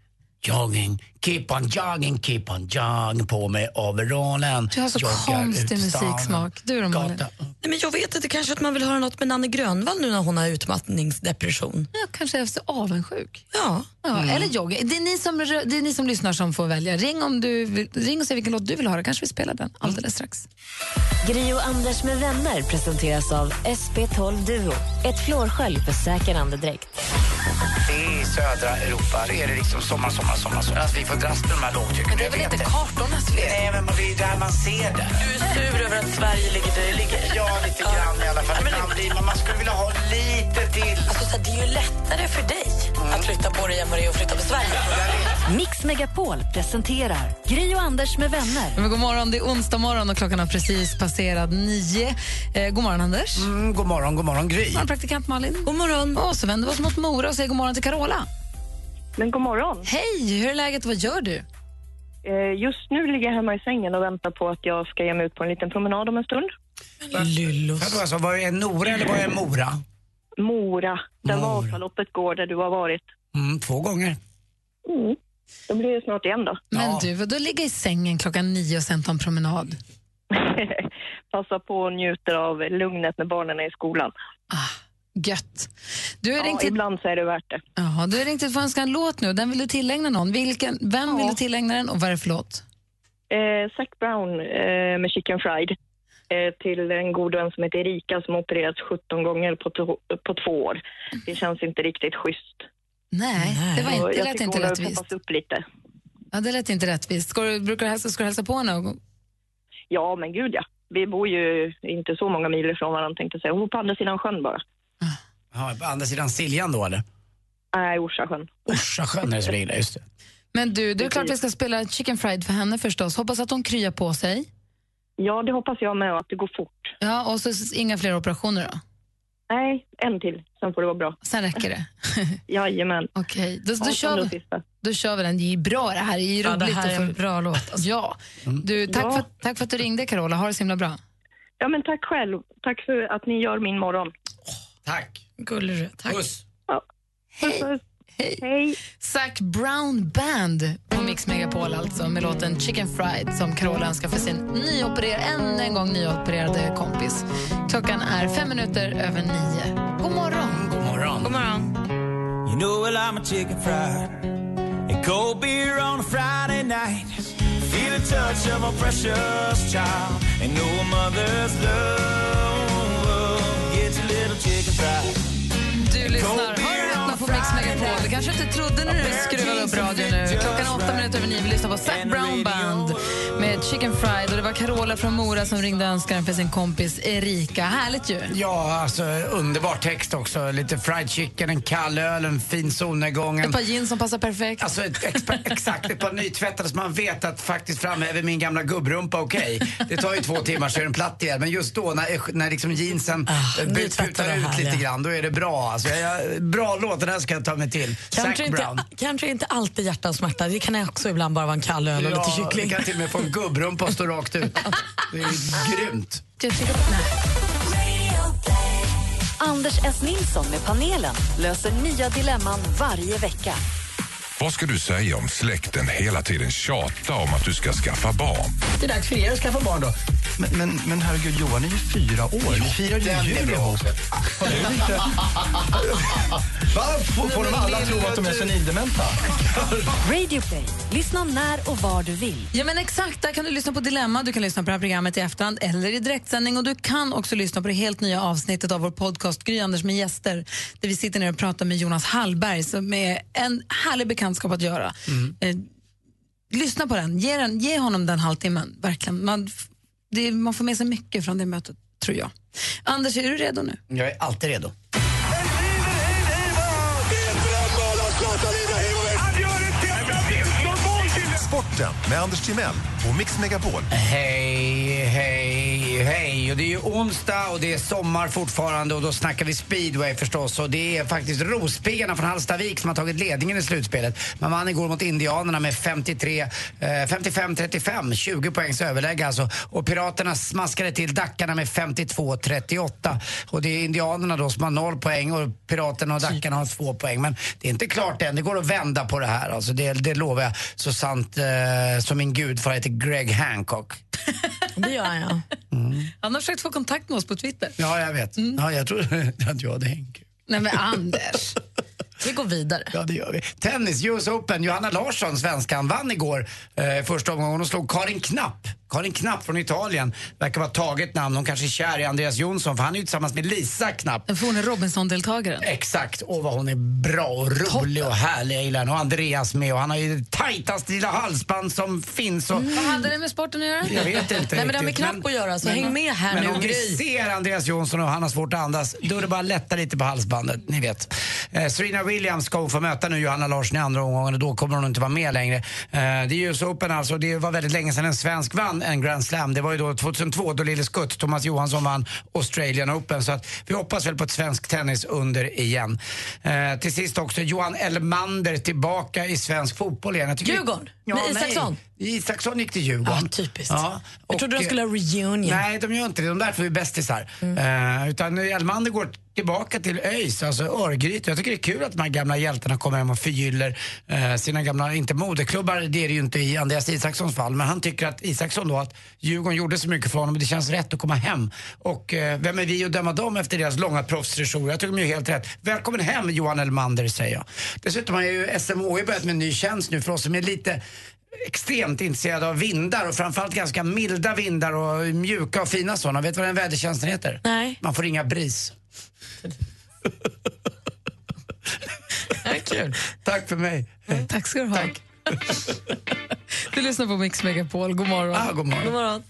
jogging, keep on jogging, keep on jogging på med overallen. Du har så Joggar konstig musiksmak. Du då Malin? Nej, men jag vet inte, kanske att man vill höra något med Nanne Grönvall nu när hon har utmattningsdepression. Ja, kanske är så avundsjuk. Ja. Ja, Mm. Eller jogging. Det är, ni som, det är ni som lyssnar som får välja. Ring, om du vill, ring och säg vilken låt du vill höra. Kanske vi spelar den alldeles strax. Gri och Anders med vänner presenteras av SP12 Duo. Ett flårskölj för säker andedräkt. I södra Europa är det liksom sommar, sommar, sommar. sommar. Alltså, vi får dras med de här lågtrycken. Men det är väl inte kartornas fel? Nej, men det är där man ser det. Du är sur över att Sverige ligger där det ligger? Ja, lite grann i alla fall. Ibland blir man, man skulle vilja ha lite till. Alltså, så här, det är ju lättare för dig att flytta på dig än vad det är att flytta på Sverige. Mix Megapol presenterar Gri och Anders med vänner. Men god morgon, det är onsdag morgon och klockan har precis passerat nio. Eh, god morgon, Anders. Mm, god morgon, god morgon, Gry. God morgon, praktikant Malin. God morgon. Och så vänder vi oss mot Mora och säger god morgon till Carola. Men god morgon. Hej, hur är läget? Vad gör du? Eh, Just nu ligger jag hemma i sängen och väntar på att jag ska ge mig ut på en liten promenad om en stund. Lyllos. Alltså, var är Nora eller var är Mora? Mora, där Mora. Vasaloppet går, där du har varit. Mm, två gånger. Mm. Då blir det snart igen då. Men du, vad då ligga i sängen klockan nio och sen ta en promenad? [LAUGHS] Passa på och njuter av lugnet när barnen är i skolan. Gött. Du har Ja, ringt ibland så är det värt det. Jaha, du har ringt hit för att önska en låt nu. Den vill du tillägna någon. Vilken, vem vill du tillägna den och vad är det för låt? Eh, Zac Brown eh, med Chicken Fried eh, till en god vän som heter Erika som opererats 17 gånger på, to- på två år. Det känns inte riktigt schysst. Nej, det, var inte, det jag lät inte rättvist. peppat upp lite. Ja, det lät inte rättvist. Ska du, brukar du hälsa, ska du hälsa på henne? Ja, men gud ja. Vi bor ju inte så många mil ifrån varandra tänkte jag säga. Hon bor på andra sidan sjön bara. Ja, på andra sidan Siljan då eller? Nej, Orsasjön. Orsasjön är det som ligger där, just det. Men du, det är klart vi ska spela Chicken Fried för henne förstås. Hoppas att hon kryar på sig. Ja, det hoppas jag med och att det går fort. Ja, och så inga fler operationer då? Nej, en till. Sen får det vara bra. Sen räcker det. [LAUGHS] Jajamän. Okej, då, då, Ja, kör vi, då kör vi den. Det är bra det här. Det är Ja, roligt. det här är en bra låt. Alltså. Ja. Du, tack, Ja. För, tack för att du ringde Carola. Ha det så himla bra. Ja, men tack själv. Tack för att ni gör min morgon. Tack. Gullig du. Tack. Puss. Hej. Hej. Hej. Zac Brown Band på Mix Megapol alltså med låten Chicken Fried som Carola önskar för sin nyopererade, än en gång nyopererade kompis. Klockan är fem minuter över nio. God morgon! God morgon. God morgon. You know well I'm a chicken fried and cold beer on a Friday night. Feel the touch of a precious child and a mother's love du lyssnar på Mix Megapol. Du kanske inte trodde när du skruvade upp radion nu. Klockan är åtta minuter över nio. Vi lyssnar på Zac Brown Band med Chicken Fried. Och det var Carola från Mora som ringde den för sin kompis Erika. Härligt ju. Ja, alltså underbar text också. Lite fried chicken, en kall öl, en fin solnedgång. Ett par jeans som passar perfekt. alltså ett, exakt, ett par nytvättade så man vet att faktiskt framhäver min gamla gubbrumpa okej. Det tar ju två timmar så är den platt igen. Men just då när, när liksom jeansen ah, putar ut här, lite ja. grann, då är det bra. Alltså, jag, bra låt, den här ska jag ta mig till. Zac Brown. inte, är inte alltid hjärta och smärta. Det kan också ibland bara vara en kall öl och lite Ja, kyckling. det kan till och med få en gubbrumpa att stå rakt ut. Det är grymt. Anders S. Nilsson med panelen löser nya dilemman varje vecka. Vad ska du säga om släkten hela tiden tjatar om att du ska skaffa barn? Det är dags för er att skaffa barn då. Men, men, men herregud, Johan är ju fyra år. Ni firar ju jul bra ihop. Va? Får, får de alla tro att de är senildementa? Radio Play. Lyssna när och var du vill. Ja, men exakt. Där kan du lyssna på Dilemma, du kan lyssna på det här programmet i efterhand eller i direktsändning. Och du kan också lyssna på det helt nya avsnittet av vår podcast Gry Anders med gäster där vi sitter ner och pratar med Jonas Hallberg som är en härlig bekantskap att göra. Eh, lyssna på den. Ge, den, ge honom den halvtimmen. Verkligen. Man, det, man får med sig mycket från det mötet, tror jag. Anders, är du redo nu? Jag är alltid redo. Sporten med Anders Timell och Mix Megapol. Hej, hej, hej. Och det är ju onsdag och det är sommar fortfarande och då snackar vi speedway förstås. Och det är faktiskt Rospiggarna från Hallstavik som har tagit ledningen i slutspelet. Man vann igår mot Indianerna med 53, eh, 55-35, 20 poängs överläge alltså. Och Piraterna smaskade till Dackarna med 52-38. Och det är Indianerna då som har noll poäng och Piraterna och Dackarna har två poäng. Men det är inte klart än, det går att vända på det här alltså. Det, det lovar jag. Så sant eh, som min gudfar heter Greg Hancock. [LAUGHS] Det gör. Han har försökt få kontakt med oss på Twitter. Ja, jag vet. Ja, jag tror [LAUGHS] att jag hade Henke. Nej men Anders. Vi går vidare. Ja, det gör vi. Tennis, US Open. Johanna Larsson, svenskan, vann igår eh, första omgången och slog Karin Knapp. Karin Knapp från Italien. Verkar vara taget namn. Hon kanske är kär i Andreas Jonsson för han är ju tillsammans med Lisa Knapp. Den forne Robinson-deltagaren. Exakt. Och vad hon är bra och rolig och härlig. Jag gillar. Och Andreas med. Och han har ju tajtaste lilla halsband som finns. Och... Vad hade det med sporten att göra? Jag vet inte Nej, men det har med riktigt, knapp att göra, så häng med här men nu, om Gry. vi ser Andreas Jonsson och han har svårt att andas, då är det bara att lätta lite på halsbandet, ni vet. Eh, Serena Williams ska hon få möta nu Johanna Larsson i andra omgången och då kommer hon inte vara med längre. Eh, det är US Open alltså, det var väldigt länge sedan en svensk vann en Grand Slam. Det var ju då 2002 då Lille Skutt, Thomas Johansson vann Australian Open. Så att vi hoppas väl på ett svenskt tennis under igen. Eh, till sist också Johan Elmander tillbaka i svensk fotboll igen. Djurgården? Ja, Med nej. Isaksson? Isaksson gick till Djurgården. Ja, typiskt. Ja, Jag trodde de och, skulle ha reunion. Nej, de gör inte det. De där två är bästisar. Eh, utan Elmander går tillbaka till ÖIS, alltså Örgryte. Jag tycker det är kul att de här gamla hjältarna kommer hem och förgyller eh, sina gamla, inte moderklubbar, det är det ju inte i Andreas Isakssons fall, men han tycker att Isaksson då, att Djurgården gjorde så mycket för honom och det känns rätt att komma hem. Och eh, vem är vi att döma dem efter deras långa proffsresor? Jag tycker de gör helt rätt. Välkommen hem Johan Elmander, säger jag. Dessutom har ju SMHI börjat med en ny tjänst nu för oss som är lite extremt intresserade av vindar och framförallt ganska milda vindar och mjuka och fina sådana. Vet du vad den vädertjänsten heter? Nej. Man får ringa BRIS. Kul. Tack för mig. Tack ska du ha. [LAUGHS] Du lyssnar på Mix Megapol. God morgon. Ah, god morgon. God morgon.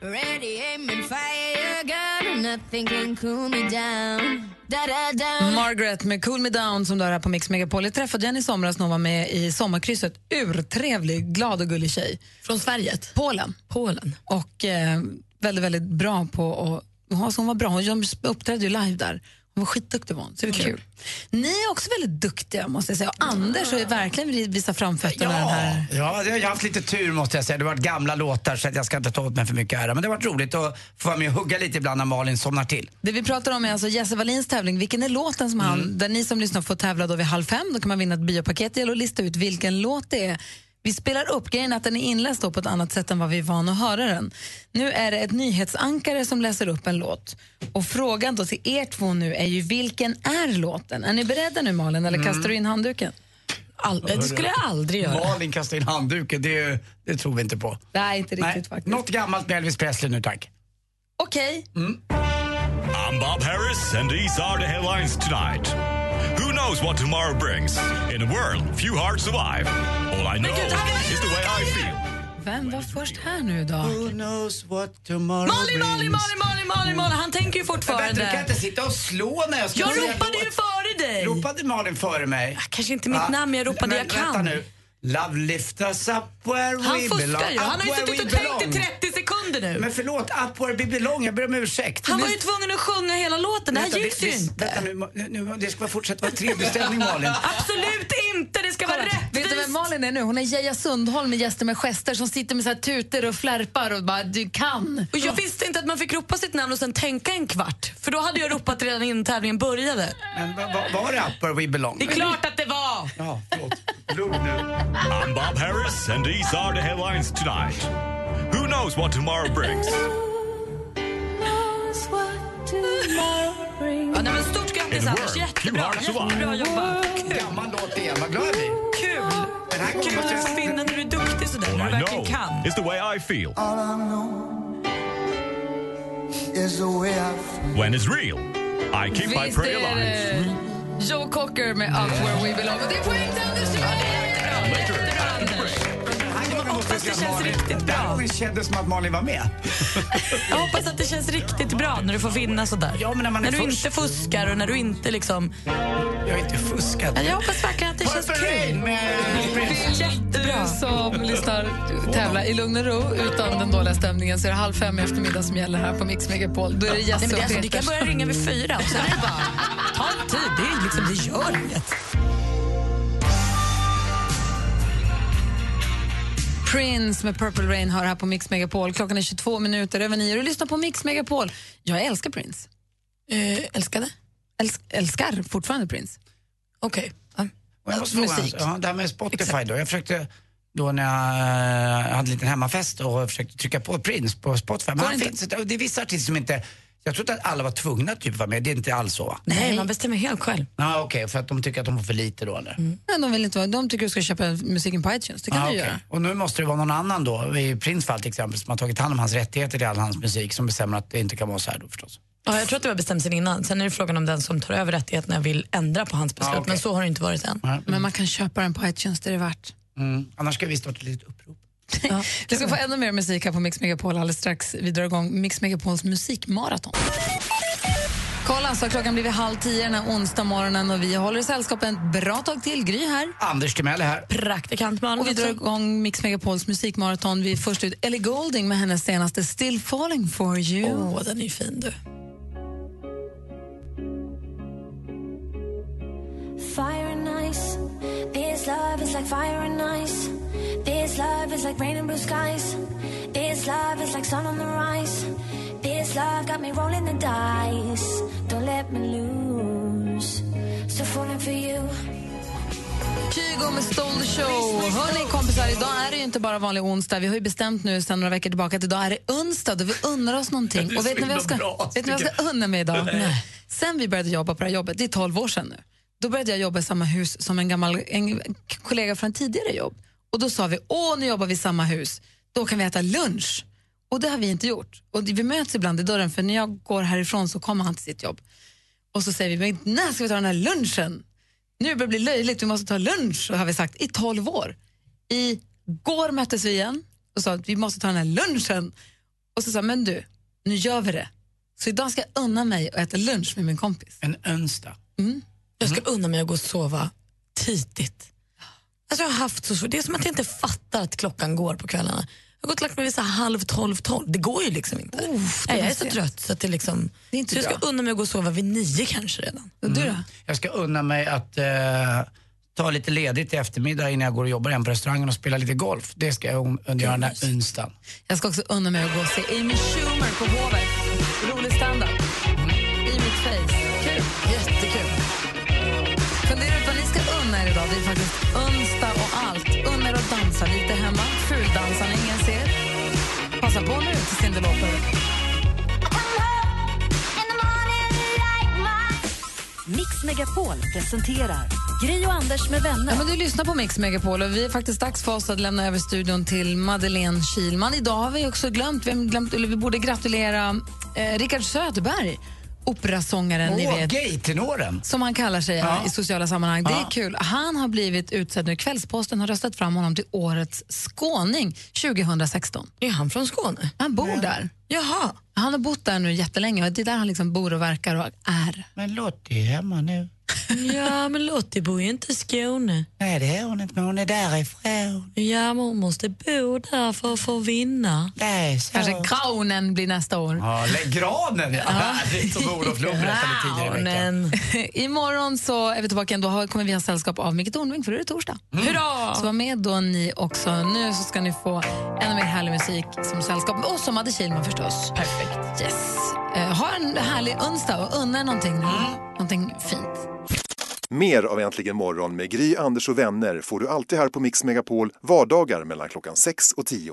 Ready, aim and fire, gun. Nothing can cool me down. Da, da, da. Margaret med Cool Me Down som du har här på Mix Megapol. Jag träffade henne i somras när hon var med i Sommarkrysset. Urtrevlig, glad och gullig tjej. Från Sverige? Polen. Polen. Och eh, väldigt, väldigt bra på att... Ja, så hon var bra. Hon uppträdde ju live där. Hon var skitduktig var hon, så det var kul. Ni är också väldigt duktiga måste jag säga. Och Anders har ju verkligen visat framfötterna den här. Ja, jag har haft lite tur måste jag säga. Det har varit gamla låtar så jag ska inte ta åt mig för mycket ära. Men det har varit roligt att få vara med och hugga lite ibland när Malin somnar till. Det vi pratar om är alltså Jesse Wallins tävling. Vilken är låten som han, där ni som lyssnar får tävla då vid halv fem. Då kan man vinna ett biopaket. Det gäller att lista ut vilken låt det är. Vi spelar upp, grejen att den är inläst då på ett annat sätt än vad vi är vana att höra den. Nu är det ett nyhetsankare som läser upp en låt. Och frågan då till er två nu är ju vilken är låten? Är ni beredda nu Malin eller kastar du in handduken? All, det skulle jag aldrig göra. Malin kastar in handduken, det, det tror vi inte på. Nej, inte riktigt Nej, faktiskt. Något gammalt med Elvis Presley nu tack. Okej. I'm Bob Harris, and these are the headlines tonight. Who knows what tomorrow brings? In a world, few hearts survive. All I know is the way I feel. Vem var först här nu då? Who knows what tomorrow Malin, brings? Malin, Malin, Malin, Malin. Han tänker ju Men vänta, du kan fortfarande. inte sitta och slå när jag ska Jag ropade ju före dig. Ropade Malin före mig? Kanske inte mitt Va? namn, jag ropade Men jag kan. Vänta nu. Love lift us up where Han we fuskar belong. ju. Han har ju suttit och tänkt i belong. 30 sekunder nu. Men förlåt, up where we belong. Jag ber om ursäkt. Han var ju tvungen att sjunga hela låten. Det här gick ju inte. Vänta nu, nu, nu, det ska bara fortsätta vara trevlig stämning Malin. [LAUGHS] Absolut inte! Det ska vara Kolla, vet du vem Malin är nu? Hon är Geija Sundholm med gäster med gester som sitter med så här tutor och flärpar och bara du kan. Och jag visste inte att man fick ropa sitt namn och sen tänka en kvart. För då hade jag ropat redan innan tävlingen började. Men va- va- var det up where we belong? Det är klart att det var! Ja, förlåt. I'm Bob Harris, and these are the headlines tonight. Who knows what tomorrow brings? Ja, nej, men stort grattis Anders, jättebra. Jättebra jobbat. Kul. Gammal låt igen, vad glad jag blir. Kul. Den här kommer Kul måste att jag- finna när du är duktig sådär, när All du I verkligen know kan. is the way I feel. Is the way I When it's real, I keep my Visst prayer är alive. det Joe Cocker med Up Where We Belong. Och det är poäng till Anders! Ja, Hoppas det känns riktigt bra. Det kändes som att Malin var med. Jag hoppas att det känns riktigt bra när du får vinna sådär. Ja, men när man är du först. inte fuskar och när du inte liksom... Jag har inte fuskat. Ja, Jag hoppas verkligen att det känns Purple kul. med Jättebra. Du som lyssnar tävla i lugn och ro utan den dåliga stämningen så är det halv fem i eftermiddag som gäller här på Mix Megapol. Då är det Nej, Jesse men det, och alltså, Peter. kan börja ringa vid fyra och sen är det bara... Ta en tid, det, är liksom, det gör inget. Prince med Purple Rain hör här på Mix Megapol. Klockan är 22 minuter över nio. Du lyssnar på Mix Megapol. Jag älskar Prince. Eh, älskade? Äls älskar fortfarande Prince. Okej. Och jag måste fråga, Musik. ja, det här med Spotify då. Jag försökte då när jag eh, hade en liten hemmafest och försökte trycka på Prince på Spotify. Men han finns, det är vissa artister som inte... Jag trodde att alla var tvungna att typ vara med. Det är inte alls så. va? Nej, man bestämmer helt själv. Ja, Okej, för att de tycker att de får för lite då eller? Men de, vill inte vara, de tycker du ska köpa musiken på iTunes. Det kan Ja, du okej. göra. Och nu måste det vara någon annan då, i Prince fall till exempel, som har tagit hand om hans rättigheter till all hans musik som bestämmer att det inte kan vara så här då förstås. Ja, jag tror att det var bestämt sen innan. Sen är det frågan om den som tar över rättigheterna vill ändra på hans beslut. Ja, okej. Men så har det inte varit än. Men man kan köpa den på iTunes, det är det värt. Mm. Annars ska vi starta ett litet upprop. [LAUGHS] Vi ska få ännu mer musik här på Mix Megapol alldeles strax. Vi drar igång Mix Megapols musikmaraton. Kolla, så har klockan blivit halv tio den här onsdag morgonen och vi håller sällskap ett bra tag till. Gry här. Anders Timell är här. Praktikant Malin Och vi drar igång Mix Megapols musikmaraton. Vi är först ut Ellie Goulding med hennes senaste Still falling for you. Åh, den är fin du. Fire and ice. This love is like fire and ice. This love is like rain and blue skies. This love is like sun on the rise. This love got me rolling the dice. Don't let me lose. So falling for you. Kygo med Stole the show. Hörni kompisar, idag är det ju inte bara vanlig onsdag. Vi har ju bestämt nu sedan några veckor tillbaka att idag är det onsdag då vi unnar oss någonting. Det är Och vet så ni vad jag ska, bra, vet ni vad jag ska unna mig idag? Nej. Sen vi började jobba på det här jobbet, det är 12 år sedan nu. Då började jag jobba i samma hus som en gammal en kollega från tidigare jobb. Och då sa vi, åh nu jobbar vi i samma hus, då kan vi äta lunch. Och det har vi inte gjort. Och vi möts ibland i dörren för när jag går härifrån så kommer han till sitt jobb. Och så säger vi, men när ska vi ta den här lunchen? Nu börjar det bli löjligt, vi måste ta lunch, har vi sagt i 12 år. I går möttes vi igen och sa att vi måste ta den här lunchen. Och så sa men du, nu gör vi det. Så idag ska jag unna mig att äta lunch med min kompis. En önsdag. Jag ska unna mig att gå och sova tidigt. Alltså jag har haft så svårt. Det är som att jag inte fattar att klockan går på kvällarna. Jag har gått och lagt mig vid så halv tolv, tolv. Det går ju liksom inte. det Nej, jag är så sent. trött så att det liksom... Det är inte så jag ska bra. unna mig att gå och sova vid nio kanske redan. Och du då? Jag ska unna mig att eh, ta lite ledigt i eftermiddag innan jag går och jobbar igen på restaurangen och spela lite golf. Det ska jag göra den här onsdagen. Jag ska också unna mig att gå och se Amy Schumer på Hovet. Rolig standup. Det är faktiskt onsdag och allt. Unna er att dansa lite hemma. Fuldansa när ingen ser. Passa på nu till Cyndi Lauper. Mix Megapol presenterar Gri och Anders med vänner. Ja, men du lyssnar på Mix Megapol och vi är faktiskt dags för oss att lämna över studion till Madeleine Kilman. Idag har vi också glömt, vi, glömt eller vi borde gratulera eh, Rickard Söderberg, operasångaren ni Åh, vet. gay-tenoren! Som han kallar sig Ja. i sociala sammanhang. Det är Ja. kul. Han har blivit utsedd nu. Kvällsposten har röstat fram honom till årets skåning 2016. Är han från Skåne? Han bor där. Jaha. Han har bott där nu jättelänge och det är där han liksom bor och verkar och är. Men Lottie är hemma nu. Ja, men Lottie bor ju inte i Skåne. Nej, det är hon inte, men hon är därifrån. Ja, men hon måste bo där för att få vinna. Det är så. Kanske Kraunen blir nästa år. Ja, granen, ja. Härligt, som Olof Lund berättade tidigare i veckan. [LAUGHS] Imorgon så är vi tillbaka igen. Då kommer vi ha sällskap av Micke Tornving för då är det torsdag. Mm. Hurra! Så var med då ni också. Nu så ska ni få ännu mer härlig musik som sällskap. Och som Madde Kihlman förstås. Perfekt. Yes. Eh, ha en härlig onsdag och unna någonting, Mm. någonting fint. Mer av Äntligen morgon med Gry, Anders och vänner får du alltid här på Mix Megapol vardagar mellan klockan 6 och 10.